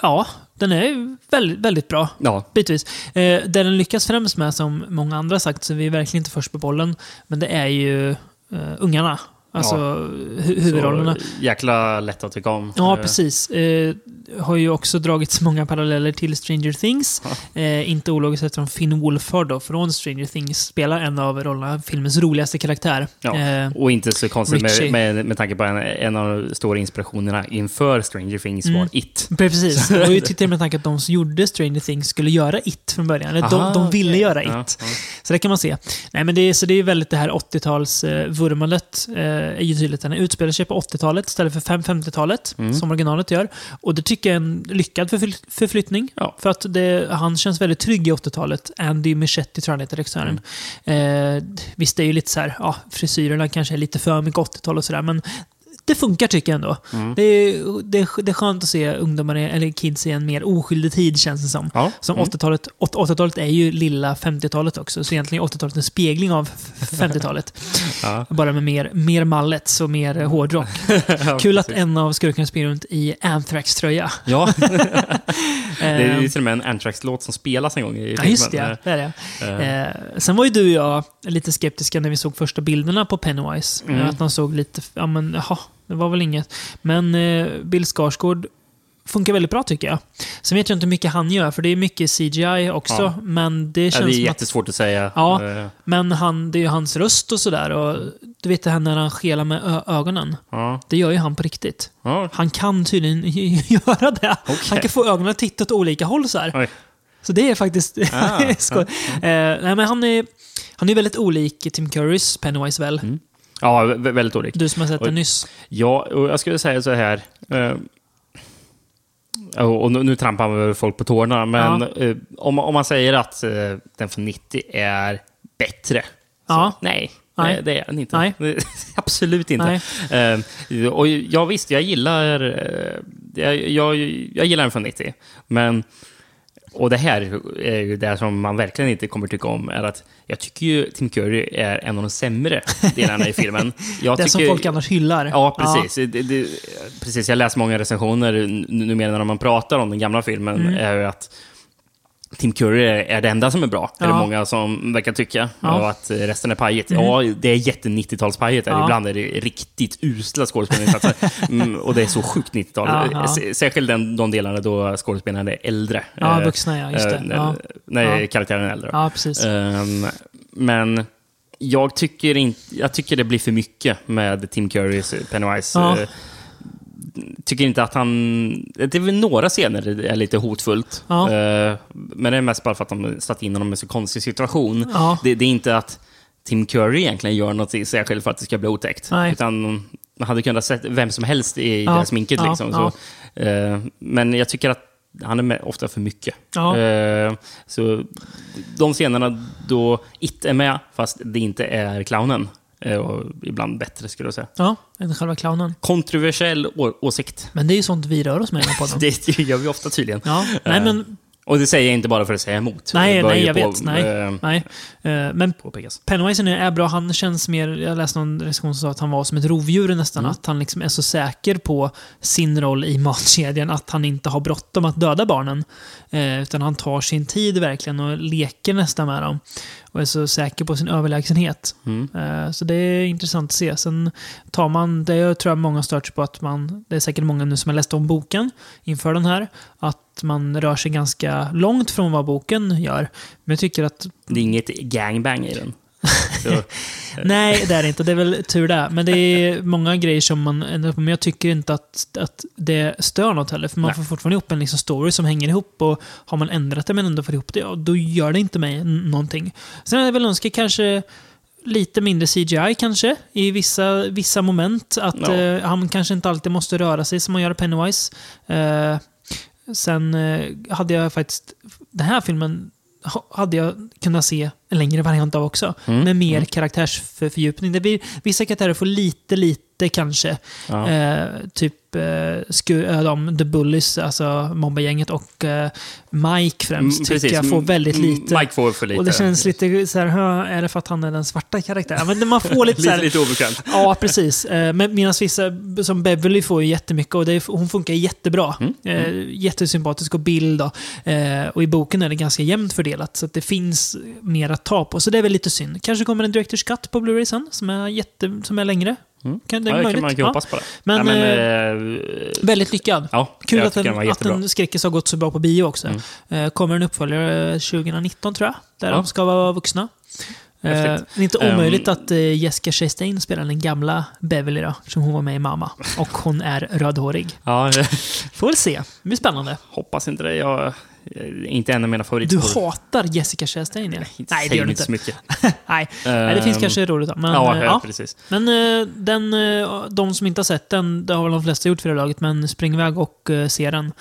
ja, den är väldigt, väldigt bra. Ja. Bitvis. Eh, det den lyckas främst med, som många andra sagt, så vi är verkligen inte först på bollen, men det är ju eh, ungarna. Alltså hu- huvudrollerna. Jäkla lätt att tycka om. Ja, Eh, precis. Eh, har ju också dragits många paralleller till Stranger Things. Eh, inte ologiskt eftersom Finn Wolfhard då, från Stranger Things spelar en av rollerna, filmens roligaste karaktär. Ja. Eh, och inte så konstigt med, med, med tanke på en, en av de stora inspirationerna inför Stranger Things var Mm. It. Precis. Det var ju till med tanke att de som gjorde Stranger Things skulle göra It från början. Eller de, de ville okej. göra It. Ja, ja. Så det kan man se. Nej, men det, så det är väldigt det här 80-talsvurmandet. Eh, är ju tydligt. Den utspelar sig på 80-talet istället för 50-talet, Mm. som originalet gör. Och det tycker jag är en lyckad förfly- förflyttning. Ja. För att det, han känns väldigt trygg i 80-talet. Andy Michetti tror jag han heter, regissören. Eh, visst, det är ju lite så här, ja, frisyrerna kanske är lite för mycket 80-tal och sådär, men det funkar tycker jag ändå. Mm. Det, är, det, är, det är skönt att se ungdomar, eller kids i en mer oskyldig tid känns det som. Ja. Som Mm. 80-talet, 80-talet är ju lilla 50-talet också, så egentligen är 80-talet en spegling av f- 50-talet. Ja. Bara med mer, mer mallets och mer hårdrock. Ja, Kul att en av skurkarna springer runt i Anthrax-tröja. Ja. det är ju Eh, till och med en Anthrax-låt som spelas en gång i Ja, just det. filmen. Ja, det är det. Eh. Eh, sen var ju du och jag lite skeptiska när vi såg första bilderna på Pennywise. Mm. Eh, Att de såg lite, ja men jaha, det var väl inget. Men eh, Bill Skarsgård funkar väldigt bra tycker jag. Sen vet jag inte hur mycket han gör, för det är mycket CGI också. Ja. Men det Ja, känns det är som att... jättesvårt att säga. Ja, men han, det är ju hans röst och sådär. Och du vet det här när han skelar med ögonen. Ja. Det gör ju han på riktigt. Ja. Han kan tydligen göra det. Han kan få ögonen att titta åt olika håll så här. Oj. Så det är faktiskt Ah, skoj. Eh, nej, men han är, han är väldigt olik Tim Currys Pennywise väl? Mm. Ja, vä- väldigt olik. Du som har sett den nyss. Ja, och jag skulle säga så här. Eh, och nu, trampar man folk på tårna, men Ja. eh, om, om man säger att eh, den från 90 är bättre. Ja. Nej, Nej. Det, är den inte. Nej. Absolut inte. Eh, och ja, visst, jag gillar, eh, jag, jag, jag gillar den från 90. Men, och det här är ju det som man verkligen inte kommer tycka om, är att jag tycker ju Tim Curry är en av de sämre delarna i filmen. Jag det som tycker- folk annars hyllar. Ja, precis. Det, det, precis. Jag läser många recensioner numera när man pratar om den gamla filmen. Mm. är att Tim Curry är, det enda som är bra. Är det Ja. många som verkar tycka. Ja. Och att resten är pajigt. Mm. Ja, det är jätte 90-talspajigt. Ja. Ibland är det riktigt usla skådespelarinsatser. mm, och det är så sjukt 90-tal. Ja, ja. Särskilt den, de delarna då skådespelarna är äldre. Ja, Eh, vuxna, ja, just det. eh, Ja. när Ja. karaktären är äldre. Ja, precis. Ehm, men jag tycker, inte, jag tycker det blir för mycket med Tim Currys Pennywise. Ja. Tycker inte att han... Det är väl några scener det är lite hotfullt. Ja. Eh, Men det är mest bara för att de satt in honom i en så konstig situation. Ja. Det, det är inte att Tim Curry egentligen gör något särskilt för att det ska bli otäckt. Nej. Utan man hade kunnat sett vem som helst i Ja. det sminket. Liksom. Så, eh, men jag tycker att han är med ofta för mycket. Ja. Eh, så de scenerna då It är med, fast det inte är clownen, och ibland bättre skulle jag säga. Ja, än själva clownen. Kontroversiell åsikt. Men det är ju sånt vi rör oss med i den här podden. Det gör vi ofta tydligen. Ja, nej, Eh, men- Och det säger jag inte bara för att säga emot. Nej, nej, jag på- vet. Nej, eh, nej. Eh, Men påpekas. Pennywise är bra. Han känns mer... Jag läste någon recension som sa att han var som ett rovdjur nästan. Mm. Att han liksom är så säker på sin roll i matkedjan att han inte har bråttom att döda barnen. Eh, utan han tar sin tid verkligen och leker nästan med dem. Och är så säker på sin överlägsenhet. Mm. Eh, så det är intressant att se. Sen tar man, det jag tror jag många stört sig på att man, det är säkert många nu som har läst om boken inför den här, att man rör sig ganska långt från vad boken gör. Men jag tycker att Det är inget gangbang i den. Nej, det är det inte. Det är väl tur det. Men det är många grejer som man ändrar på. Men jag tycker inte att, att det stör något heller. För man Nej. får fortfarande ihop en liksom story som hänger ihop. Och har man ändrat det men ändå får ihop det, ja, då gör det inte mig någonting. Sen hade jag väl önskat kanske lite mindre CGI kanske, i vissa, vissa moment. Att Ja. eh, han kanske inte alltid måste röra sig som man gör i Pennywise. Eh, sen eh, hade jag faktiskt, den här filmen ha- hade jag kunnat se en längre variant av också. Mm, Med mer mm. karaktärsfördjupning. Det blir, vissa karaktärer får lite, lite kanske. Ja. Eh, typ eh, sku, eh, de, The Bullies, alltså mobbagänget och eh, Mike främst, Mm, tycker jag får väldigt Mm, lite. Mike får för lite. Och det känns lite så här, "Hö, är det för att han är den svarta karaktären? Men man får lite så här, lite obekvämt. Ja, precis. Eh, medan vissa, som Beverly, får ju jättemycket och det hon funkar jättebra. Mm, Eh, Jättesympatisk och bild. Då. Eh, Och i boken är det ganska jämnt fördelat, så att det finns mer att ta på. Så det är väl lite synd. Kanske kommer en Directors Cut på Blu-ray sen, som är, jätte, som är längre. Mm. Kan, det Ja, det möjligt. kan man Ja. hoppas på det. Men, ja, eh, eh, Väldigt lyckad. Ja, Kul att den, att den skräckis har gått så bra på bio också. Mm. Eh, kommer en uppföljare 2019 tror jag, där Ja. de ska vara vuxna. Eh, det är inte Ehm. omöjligt att eh, Jessica Chastain spelar den gamla Beverly då, som hon var med i Mamma. Och hon är rödhårig. Ja, Får se. Det blir spännande. hoppas inte det. Jag inte en av mina Du favoriter. hatar Jessica Chastain, ja. Nej, det gör du inte. så mycket. Nej. Nej, det finns Ehm, kanske roligt då. Men, ja, eh, ja, precis. Men eh, den, eh, de som inte har sett den, det har väl de flesta gjort för det laget, men spring iväg och eh, se den.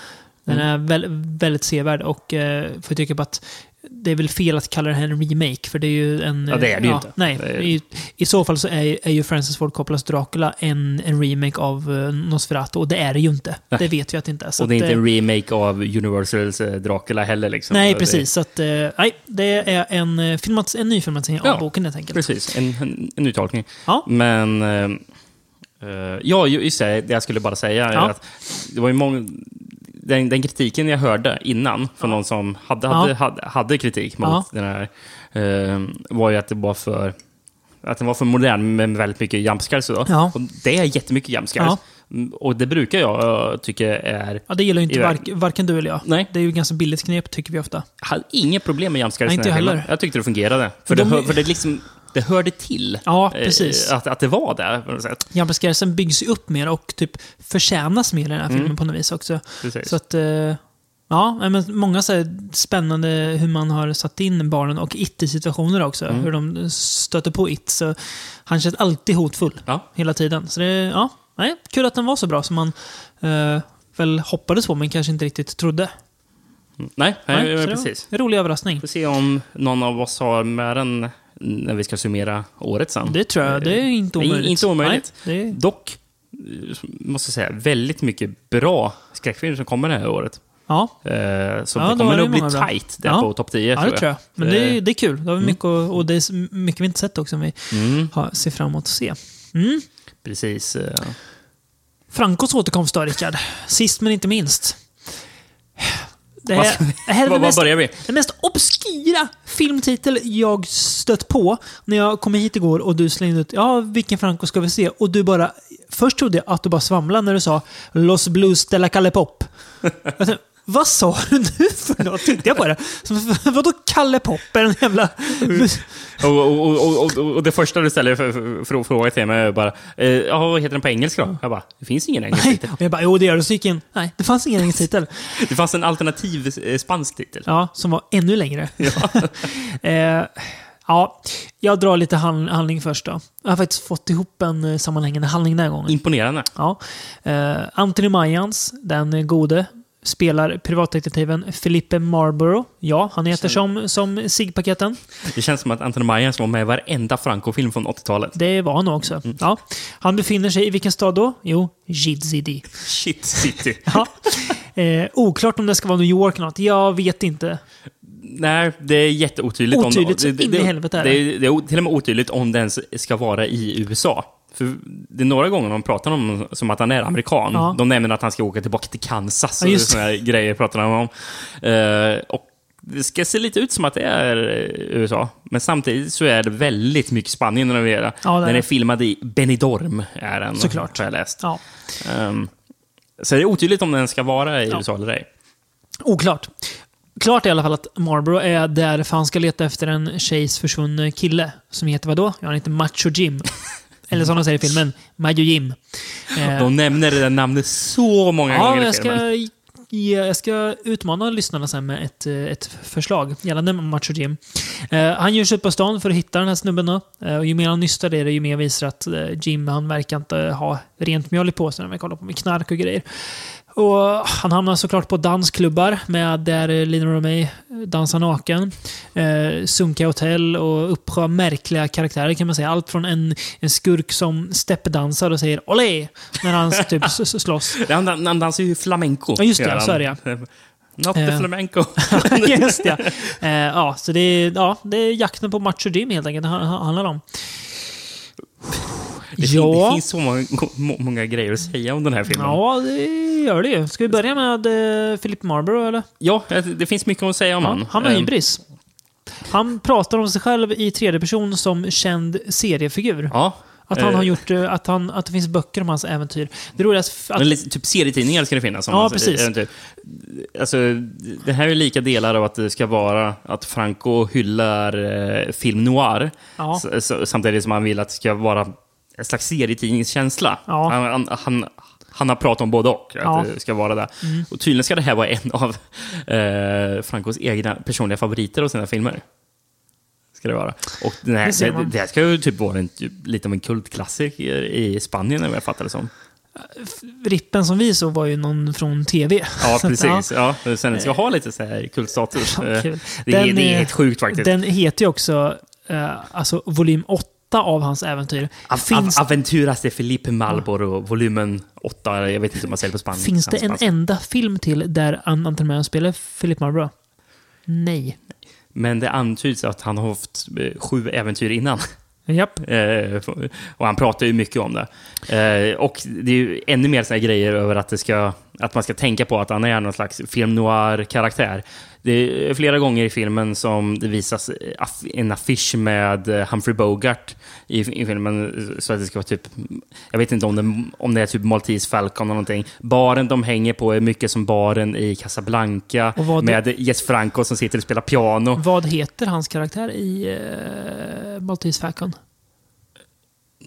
Den Mm. är väl, väldigt sevärd och eh, får tycka på att det är väl fel att kalla det här en remake, för det är ju en... Ja, det är det ju inte. Nej, är- i, i så fall så är, är ju Francis Ford Coppolas Dracula en, en remake av uh, Nosferatu, och det är det ju inte. Nej. Det vet vi att det inte är. Så Och det är inte eh, en remake av Universals eh, Dracula heller. Liksom. Nej, precis. Så att, eh, nej, det är en, eh, filmat, en ny filmatisering Ja, av boken helt enkelt. Precis, en, en, en uttolkning. Ja. Men... eh, eh, ja, ju- just det. Jag skulle bara säga Ja. att det var ju många... Den, den kritiken jag hörde innan från någon som hade, hade, Ja. hade, hade kritik mot Ja. den här eh, var ju att det var för... Att den var för modern med väldigt mycket jumpscares. Ja. Och det är jättemycket jumpscares. Ja. Mm, Och det brukar jag eh, tycka är... Ja, det gillar ju inte vark, varken du eller jag. Nej. Det är ju ganska billigt knep, tycker vi ofta. Jag hade inga problem med jumpscares Nej, inte heller. Jag tyckte det fungerade. För, De- det, för det, liksom, det hörde till. Ja, eh, precis. Att, att det var där på något sätt. Jumpscaresen byggs ju upp mer och typ förtjänas mer i den här Mm. filmen på något vis också. Precis. Så att... Eh, Ja, men många så spännande hur man har satt in barnen och it i situationer också. Mm. Hur de stöter på it. Så han känns alltid hotfull Ja. hela tiden. Så det ja, nej, kul att den var så bra som man eh, väl hoppades på men kanske inte riktigt trodde. Nej, Nej, nej precis. En rolig överraskning. Får se om någon av oss har med den när vi ska summera året sen. Det tror jag. Det är inte Det är omöjligt. Inte omöjligt. Nej, det är... Dock, eh, måste jag säga, väldigt mycket bra skräckfilmer som kommer det här året. Ja. Eh, Så Ja, det kommer det nog bli tight där Ja. på topp 10. Ja, det tror jag. Men det är, det är kul. Då har vi Mm. mycket, att- och det är mycket vi inte sett också som vi Mm. har, ser fram emot att se. Mm. Precis. eh, Francos återkomst då, Rickard. Sist men inte minst. Det här, det här är den mest, den mest obskyra filmtitel jag stött på när jag kom hit igår och du slängde ut ja, vilken Franco ska vi se? Och du bara... Först trodde jag att du bara svamlade när du sa Los Blues de la Calle Pop. Vad sa du nu för något? Tittade jag på det. Vadå Kalle Pop? Är en jävla... Och, och, och, det första du ställer för, för, för fråga till mig är bara, eh, ja, vad heter den på engelska då? Jag bara, det finns ingen engelsk titel. Och jag bara, jo det gör det. Så gick in. Nej, det fanns ingen engelsk titel. Det fanns en alternativ eh, spansk titel. Ja, som var ännu längre. eh, ja, jag drar lite hand- handling först då. Jag har faktiskt fått ihop en eh, sammanhängande handling den här gången. Imponerande. Ja. Eh, Anthony Mayans, den gode, spelar privatdetektiven Felipe Marlboro. Ja, han heter som, som SIG-paketen. Det känns som att Anthony Myers var med i varenda Franco-film från 80-talet. Det var han också. Mm. Ja. Han befinner sig i vilken stad då? Jo, Jid Shit City. Ja. Eh, oklart om det ska vara New York eller något. Jag vet inte. Nej, det är jätteotydligt. Otydligt om, det, in i helvete är det, det. det, det är till och med otydligt om den ska vara i USA. För det är några gånger de pratar om som att han är amerikan. Ja. De nämner att han ska åka tillbaka till Kansas. Ja, och såna här grejer pratar de om. Eh, och det ska se lite ut som att det är eh, USA. Men samtidigt så är det väldigt mycket Spanien. Ja, det är den är filmad i Benidorm, är den, Såklart. har jag läst. Ja. Ehm, så det är otydligt om den ska vara i Ja. USA eller ej. Oklart. Klart är i alla fall att Marlboro är där för han ska leta efter en tjejs försvunne kille. Som heter vadå? Ja, han heter Macho Jim. Eller som de säger i filmen, Majo Jim. Eh, De nämner det där namnet så många ja, gånger i jag filmen. ska, ge, jag ska utmana lyssnarna sen med ett, eh, ett förslag gällande Macho Jim. Eh, han ger sig ut på stan för att hitta den här snubben. Då. Eh, och ju mer han nystar det, ju mer visar att eh, Jim han verkar inte ha rent mjöl i påsen när vi kollar på med knark och grejer. Och han hamnar såklart på dansklubbar med där Lina Romay dansar naken. Eh, sunkiga hotell och uppsjö märkliga karaktärer kan man säga. Allt från en, en skurk som steppdansar och säger olé när han typ slåss. Han, han, han dansar ju flamenco. Ja, just det, så är det, ja. Not the Eh. flamenco. Just det. Eh, ja, så det är, ja, det är jakten på Macho Jim helt enkelt det ha- handlar om. Det, fin, det finns så många, må- många grejer att säga om den här filmen. Ja, det gör det ju. Ska vi börja med eh, Philip Marlboro eller? Ja, det finns mycket att säga om Ja, han. han har Eh, hybris. Han pratar om sig själv i tredje person som känd seriefigur. Ja. Att han Eh, har gjort, eh, att, han, att det finns böcker om hans äventyr. Det roliga är att... Lite, typ serietidningar ska det finnas. om Ja, man- precis. äventyr. Alltså, det här är lika delar av att det ska vara att Franco hyllar eh, film noir. Ja. Samtidigt som han vill att det ska vara en slags serietidningskänsla. Ja. Han, han, han, han har pratat om både och, att Ja. det ska vara det. Mm. Och tydligen ska det här vara en av eh, Francos egna personliga favoriter av sina filmer. Ska det vara. Och den här, Det det, det här ska ju typ vara en, typ, lite av en kultklassiker i Spanien, vad jag fattar det som. Rippen som vi såg var ju någon från TV. Ja, Så att, precis. Ja. Sen ska ha lite så här kultstatus. Ja, det, är, Den det är- helt sjukt faktiskt. Den heter ju också eh, alltså, volym 8 av hans äventyr. Av, finns, av, Aventuras de Felipe Malboro, volymen 8. Jag vet inte om man säger på spanska. finns det en enda film till där An- Anton Mann spelar Philip Marlboro? Nej. Men det antyds att han har haft eh, sju äventyr innan. Japp. Eh, och han pratar ju mycket om det. Eh, och det är ju ännu mer såna här grejer över att, det ska, att man ska tänka på att han är någon slags film noir-karaktär. Det är flera gånger i filmen som det visas en affisch med eh, Humphrey Bogart i, i filmen. Så att det ska vara typ, jag vet inte om det, om det är typ Maltese Falcon eller någonting. Baren de hänger på är mycket som baren i Casablanca med Jess Franco som sitter och spelar piano. Vad heter hans karaktär i uh, Maltese Falcon?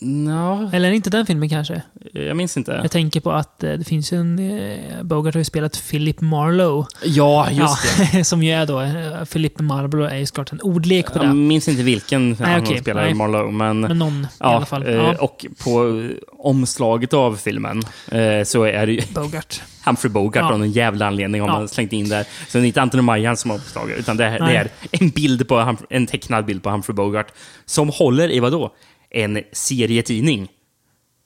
No. Eller inte den filmen kanske? Jag minns inte. Jag tänker på att eh, det finns ju en... Eh, Bogart har ju spelat Philip Marlowe. Ja, just det. som ju är då... Eh, Philip Marlowe är ju såklart en ordlek på det. Jag minns inte vilken Nej, han okej, spelar nej. Marlowe, men... Men någon ja, i alla fall. Ja. Och på omslaget av filmen så är det ju Bogart. Humphrey Bogart Ja. av någon jävla anledning har Ja. man slängt in där. Så det är inte Anthony Majan som har omslaget, utan det, är- det är en, bild på, en tecknad bild på Humphrey Bogart som håller i vadå? En serietidning.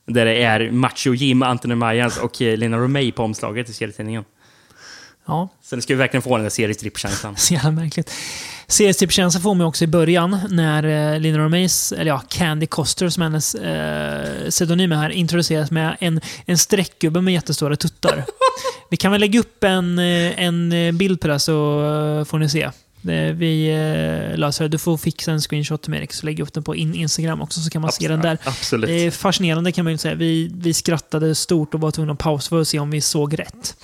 Där det är Macho Jim, Anthony Mayans och eh, Lena Romay på omslaget i serietidningen. Ja. Så den ska ju verkligen få den där seriestrippkänslan. Så jävla märkligt. Seriestrippkänsla får man också i början när eh, Lina Romays, eller ja, Candy Coster som hennes eh, pseudonym är här, introduceras med en, en streckgubbe med jättestora tuttar. Vi kan väl lägga upp en, eh, en bild på det så får ni se. Det, vi eh, löser det. Du får fixa en screenshot till mig Erik, så lägger jag upp den på in Instagram också så kan man se den där. Absolut. Det är fascinerande kan man ju säga. Vi, vi skrattade stort och var tvungna att pausa för att se om vi såg rätt.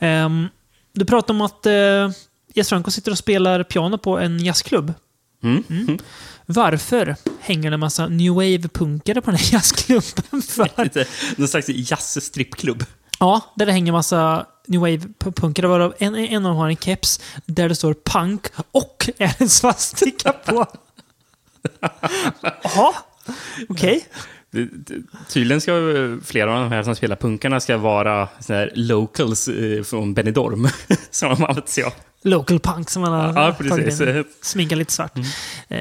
Um, du pratade om att uh, Jess Franco sitter och spelar piano på en jazzklubb. Mm. Mm. Varför hänger det en massa new wave-punkare på den här jazzklubben? För? Någon slags jazzstrippklubb. Ja, där det hänger massa new wave-punkare. Varav en, en av dem har en keps där det står punk och är en svastika på. Jaha, okej. Det- Tydligen ska flera av de här som spelar punkarna ska vara såna här locals eh, från Benidorm. som de använt sig av. Local punk som man har Ja, tagit. Mm. in. Sminkat lite svart. Eh,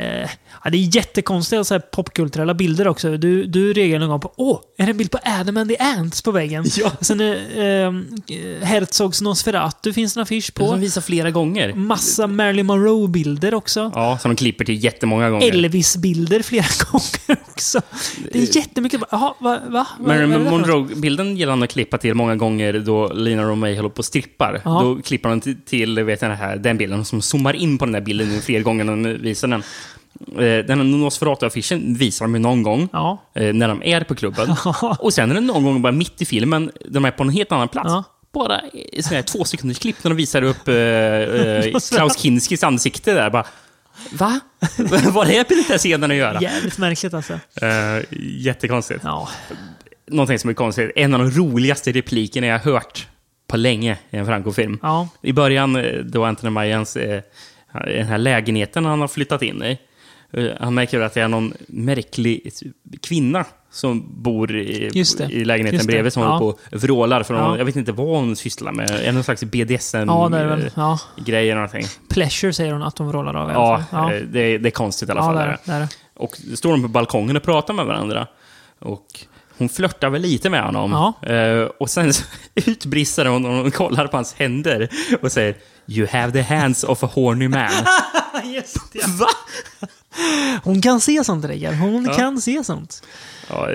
ja, det är jättekonstiga så här, popkulturella bilder också. Du, du reagerar någon gång på åh, är det en bild på Adam and the Ants på väggen? Ja. Sen är eh, Herzogs Nosferatu finns en affisch på. Som visar flera gånger. Massa Marilyn Monroe-bilder också. Ja, som de klipper till jättemånga gånger. Elvis-bilder flera gånger också. Det är jättemycket. Jaha, va? va? något? Monroe-bilden gillar han att klippa till många gånger då Lina Romay håller på och strippar. Ja. Då klipper han till, till vet jag, den, här, den bilden som zoomar in på den där bilden fler gånger när de visar den. Eh, Den här Nosferatu-affischen visar de ju någon gång Ja. eh, när de är på klubben. och sen är det någon gång bara mitt i filmen, de är på en helt annan plats. Ja. Bara sådana här två sekunders klipp när de visar upp eh, eh, Klaus Kinskis ansikte där. Bara, Va? Vad är det med den här scenen att göra? Jävligt märkligt alltså. Eh, jättekonstigt. Ja. Någonting som är konstigt. En av de roligaste replikerna jag har hört på länge i en Franco-film. Ja. I början, eh, då Anthony Mayans, eh, den här lägenheten han har flyttat in i. eh, Han märker att det är någon märklig kvinna som bor i, i lägenheten bredvid som Ja. håller på och vrålar. För hon, Ja. Jag vet inte vad hon sysslar med. Är det någon slags BDSM-grej Ja. Ja. eller någonting? Pleasure säger hon att de rollar av Ja, eh, Det, är, det är konstigt i alla Ja, fall. det är är det, det är det. Och står de på balkongen och pratar med varandra. Och hon flörtar väl lite med honom. Eh, och sen utbrister hon och hon kollar på hans händer och säger You have the hands of a horny man. Just det. Va? Hon kan se sånt, Rickard. Hon Ja. kan se sånt. Ja,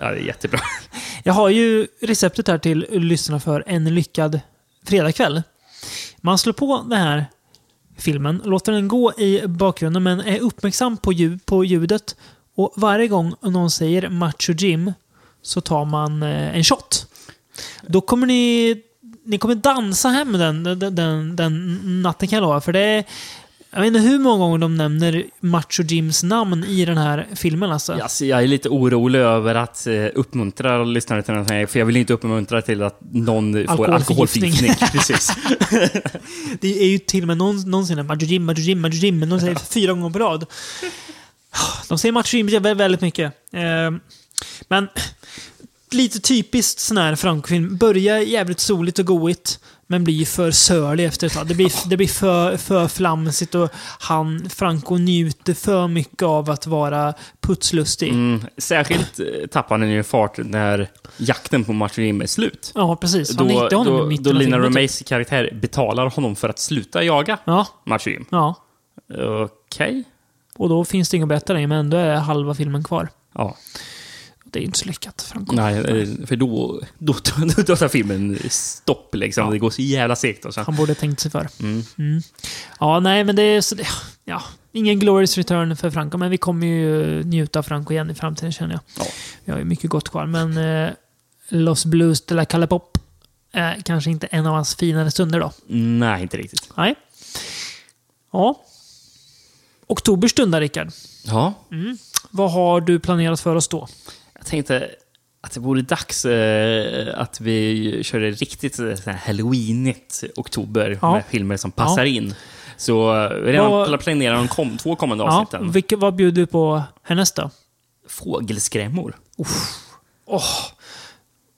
ja, det är jättebra. Jag har ju receptet här till lyssnarna för en lyckad fredagkväll. Man slår på den här filmen, låter den gå i bakgrunden men är uppmärksam på, ljud, på ljudet. Och varje gång någon säger Macho Jim så tar man eh, en shot. Då kommer ni, ni kommer dansa hem den, den, den, natten kan jag lova. För det är, jag vet inte hur många gånger de nämner Macho Jims namn i den här filmen alltså. Alltså, jag är lite orolig över att eh, uppmuntra lyssnare till den här, för jag vill inte uppmuntra till att någon får Alkoholförgiftning. Precis. Det är ju till och med någon, någonsin Macho Jim, Macho Jim, Macho Jim, men de säger fyra gånger på rad. De säger Macho Jim vä- väldigt mycket. Men lite typiskt sån här Franco-film. Börjar jävligt soligt och goigt, men blir för sörlig efter ett tag. Det blir, det blir för, för flamsigt och han, Franco njuter för mycket av att vara putslustig. Mm, särskilt eh, tappar den ju fart när jakten på Jim är slut. Ja, precis. Då, Han hittar honom då, mitten då Lina. Romays karaktär betalar honom för att sluta jaga Ja. Jim. Ja. Okej. Och då finns det inget längre, men ändå är halva filmen kvar. Ja. Det är inte så lyckat. Nej, eh, för då, då, då, då tar filmen stopp liksom. Det går så jävla segt. Och så. Han borde tänkt sig för. Mm. Mm. Ja, nej, men det är så... Ja, ingen glorious return för Franco, men vi kommer ju njuta av Franco igen i framtiden känner jag. Ja. Vi har ju mycket gott kvar, men eh, Los Blues de la Calle Pop är kanske inte en av hans finare stunder då. Nej, inte riktigt. Nej. Ja. Oktober stundar, Rickard. Ja. Mm. Vad har du planerat för oss då? Tänkte att det vore dags eh, att vi kör det riktigt eh, halloweenigt oktober Ja. med filmer som passar Ja. in. Så eh, redan Vad- planerat de kom, två kommande Ja, avsnitten. vilka, vad bjuder du på härnäst då? Fågelskrämmor. Åh!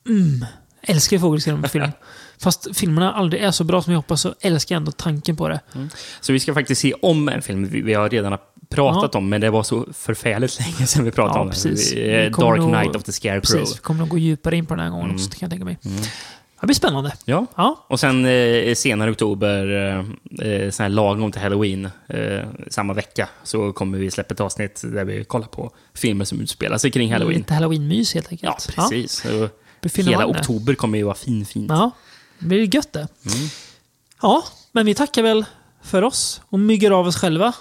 Mm. Älskar ju fågelskrämselfilm. Fast filmerna aldrig är så bra som jag hoppas så älskar jag ändå tanken på det. Så vi ska faktiskt se om en film vi har redan pratat Ja. om, men det var så förfärligt länge sedan vi pratade Ja, om precis. Vi Eh, Dark nog- Knight of the Scarecrow. Precis, vi kommer nog gå djupare in på den här gången Mm. också, kan jag tänka mig. Det blir spännande. Ja. Ja. Och sen eh, senare i oktober, eh, eh, här lagom till halloween, eh, samma vecka, så kommer vi släppa ett avsnitt där vi kollar på filmer som utspelar sig kring halloween. Lite halloween-mys helt enkelt. Ja, precis. Befinner Hela det. oktober kommer ju vara fin, fint. Ja, det blir gött det. Mm. Ja, men vi tackar väl för oss och myggar av oss själva.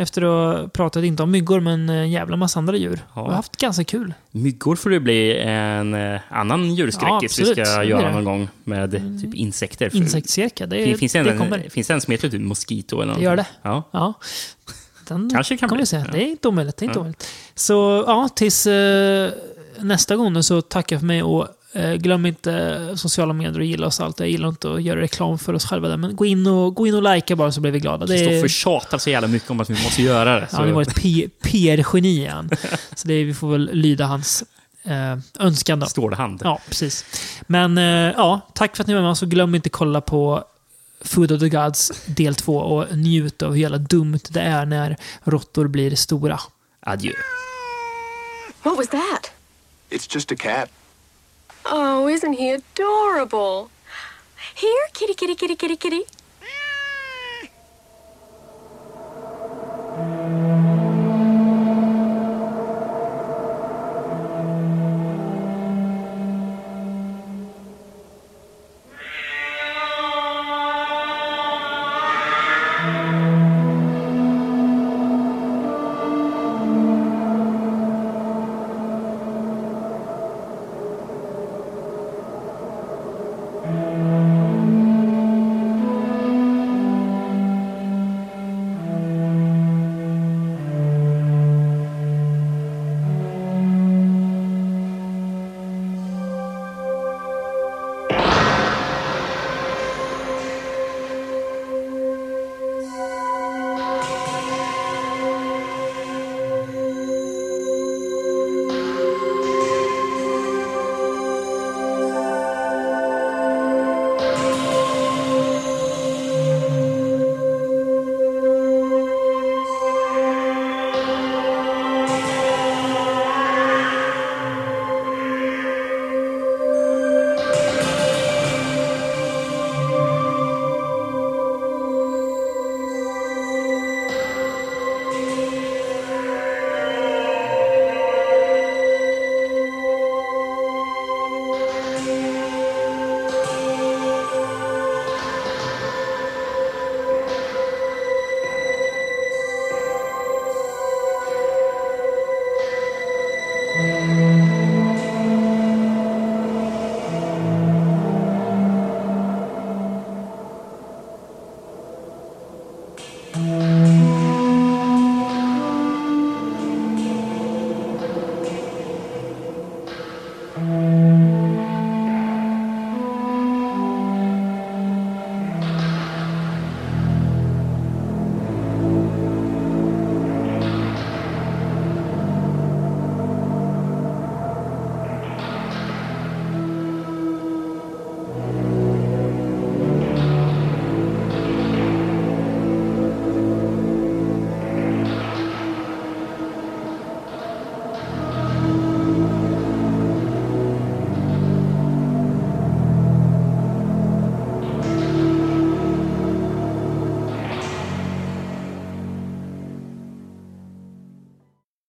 Efter att ha pratat, inte om myggor, men en jävla massa andra djur. Ja. Vi har haft ganska kul. Myggor får det bli en eh, annan djurskräckis Ja, vi ska Det göra det. någon gång med typ insekter. Insektscirka, det, Fin- finns, det det en, kommer. finns det en som heter typ Mosquito? Eller Det gör det. Ja. Ja. Den Kanske kan kommer bli. se. Det är inte omöjligt. Det är inte Ja. omöjligt. Så ja, tills eh, nästa gång så tackar jag för mig och glöm inte sociala medier och gilla oss allt. Jag gillar inte att göra reklam för oss själva där, men gå in och, gå in och likea bara så blir vi glada. Det är- Kristoffer tjatar så jävla mycket om att vi måste göra det. Ja, han varit P- PR-geni. Så det, är- vi får väl lyda hans eh, önskan då. Stålhand. Ja, precis. Men eh, ja, tack för att ni var med oss och glöm inte kolla på Food of the Gods del 2 och njut av hur jävla dumt det är när råttor blir stora. Adjö. What was that? It's just a cat. Oh, isn't he adorable? Here, kitty, kitty, kitty, kitty, kitty.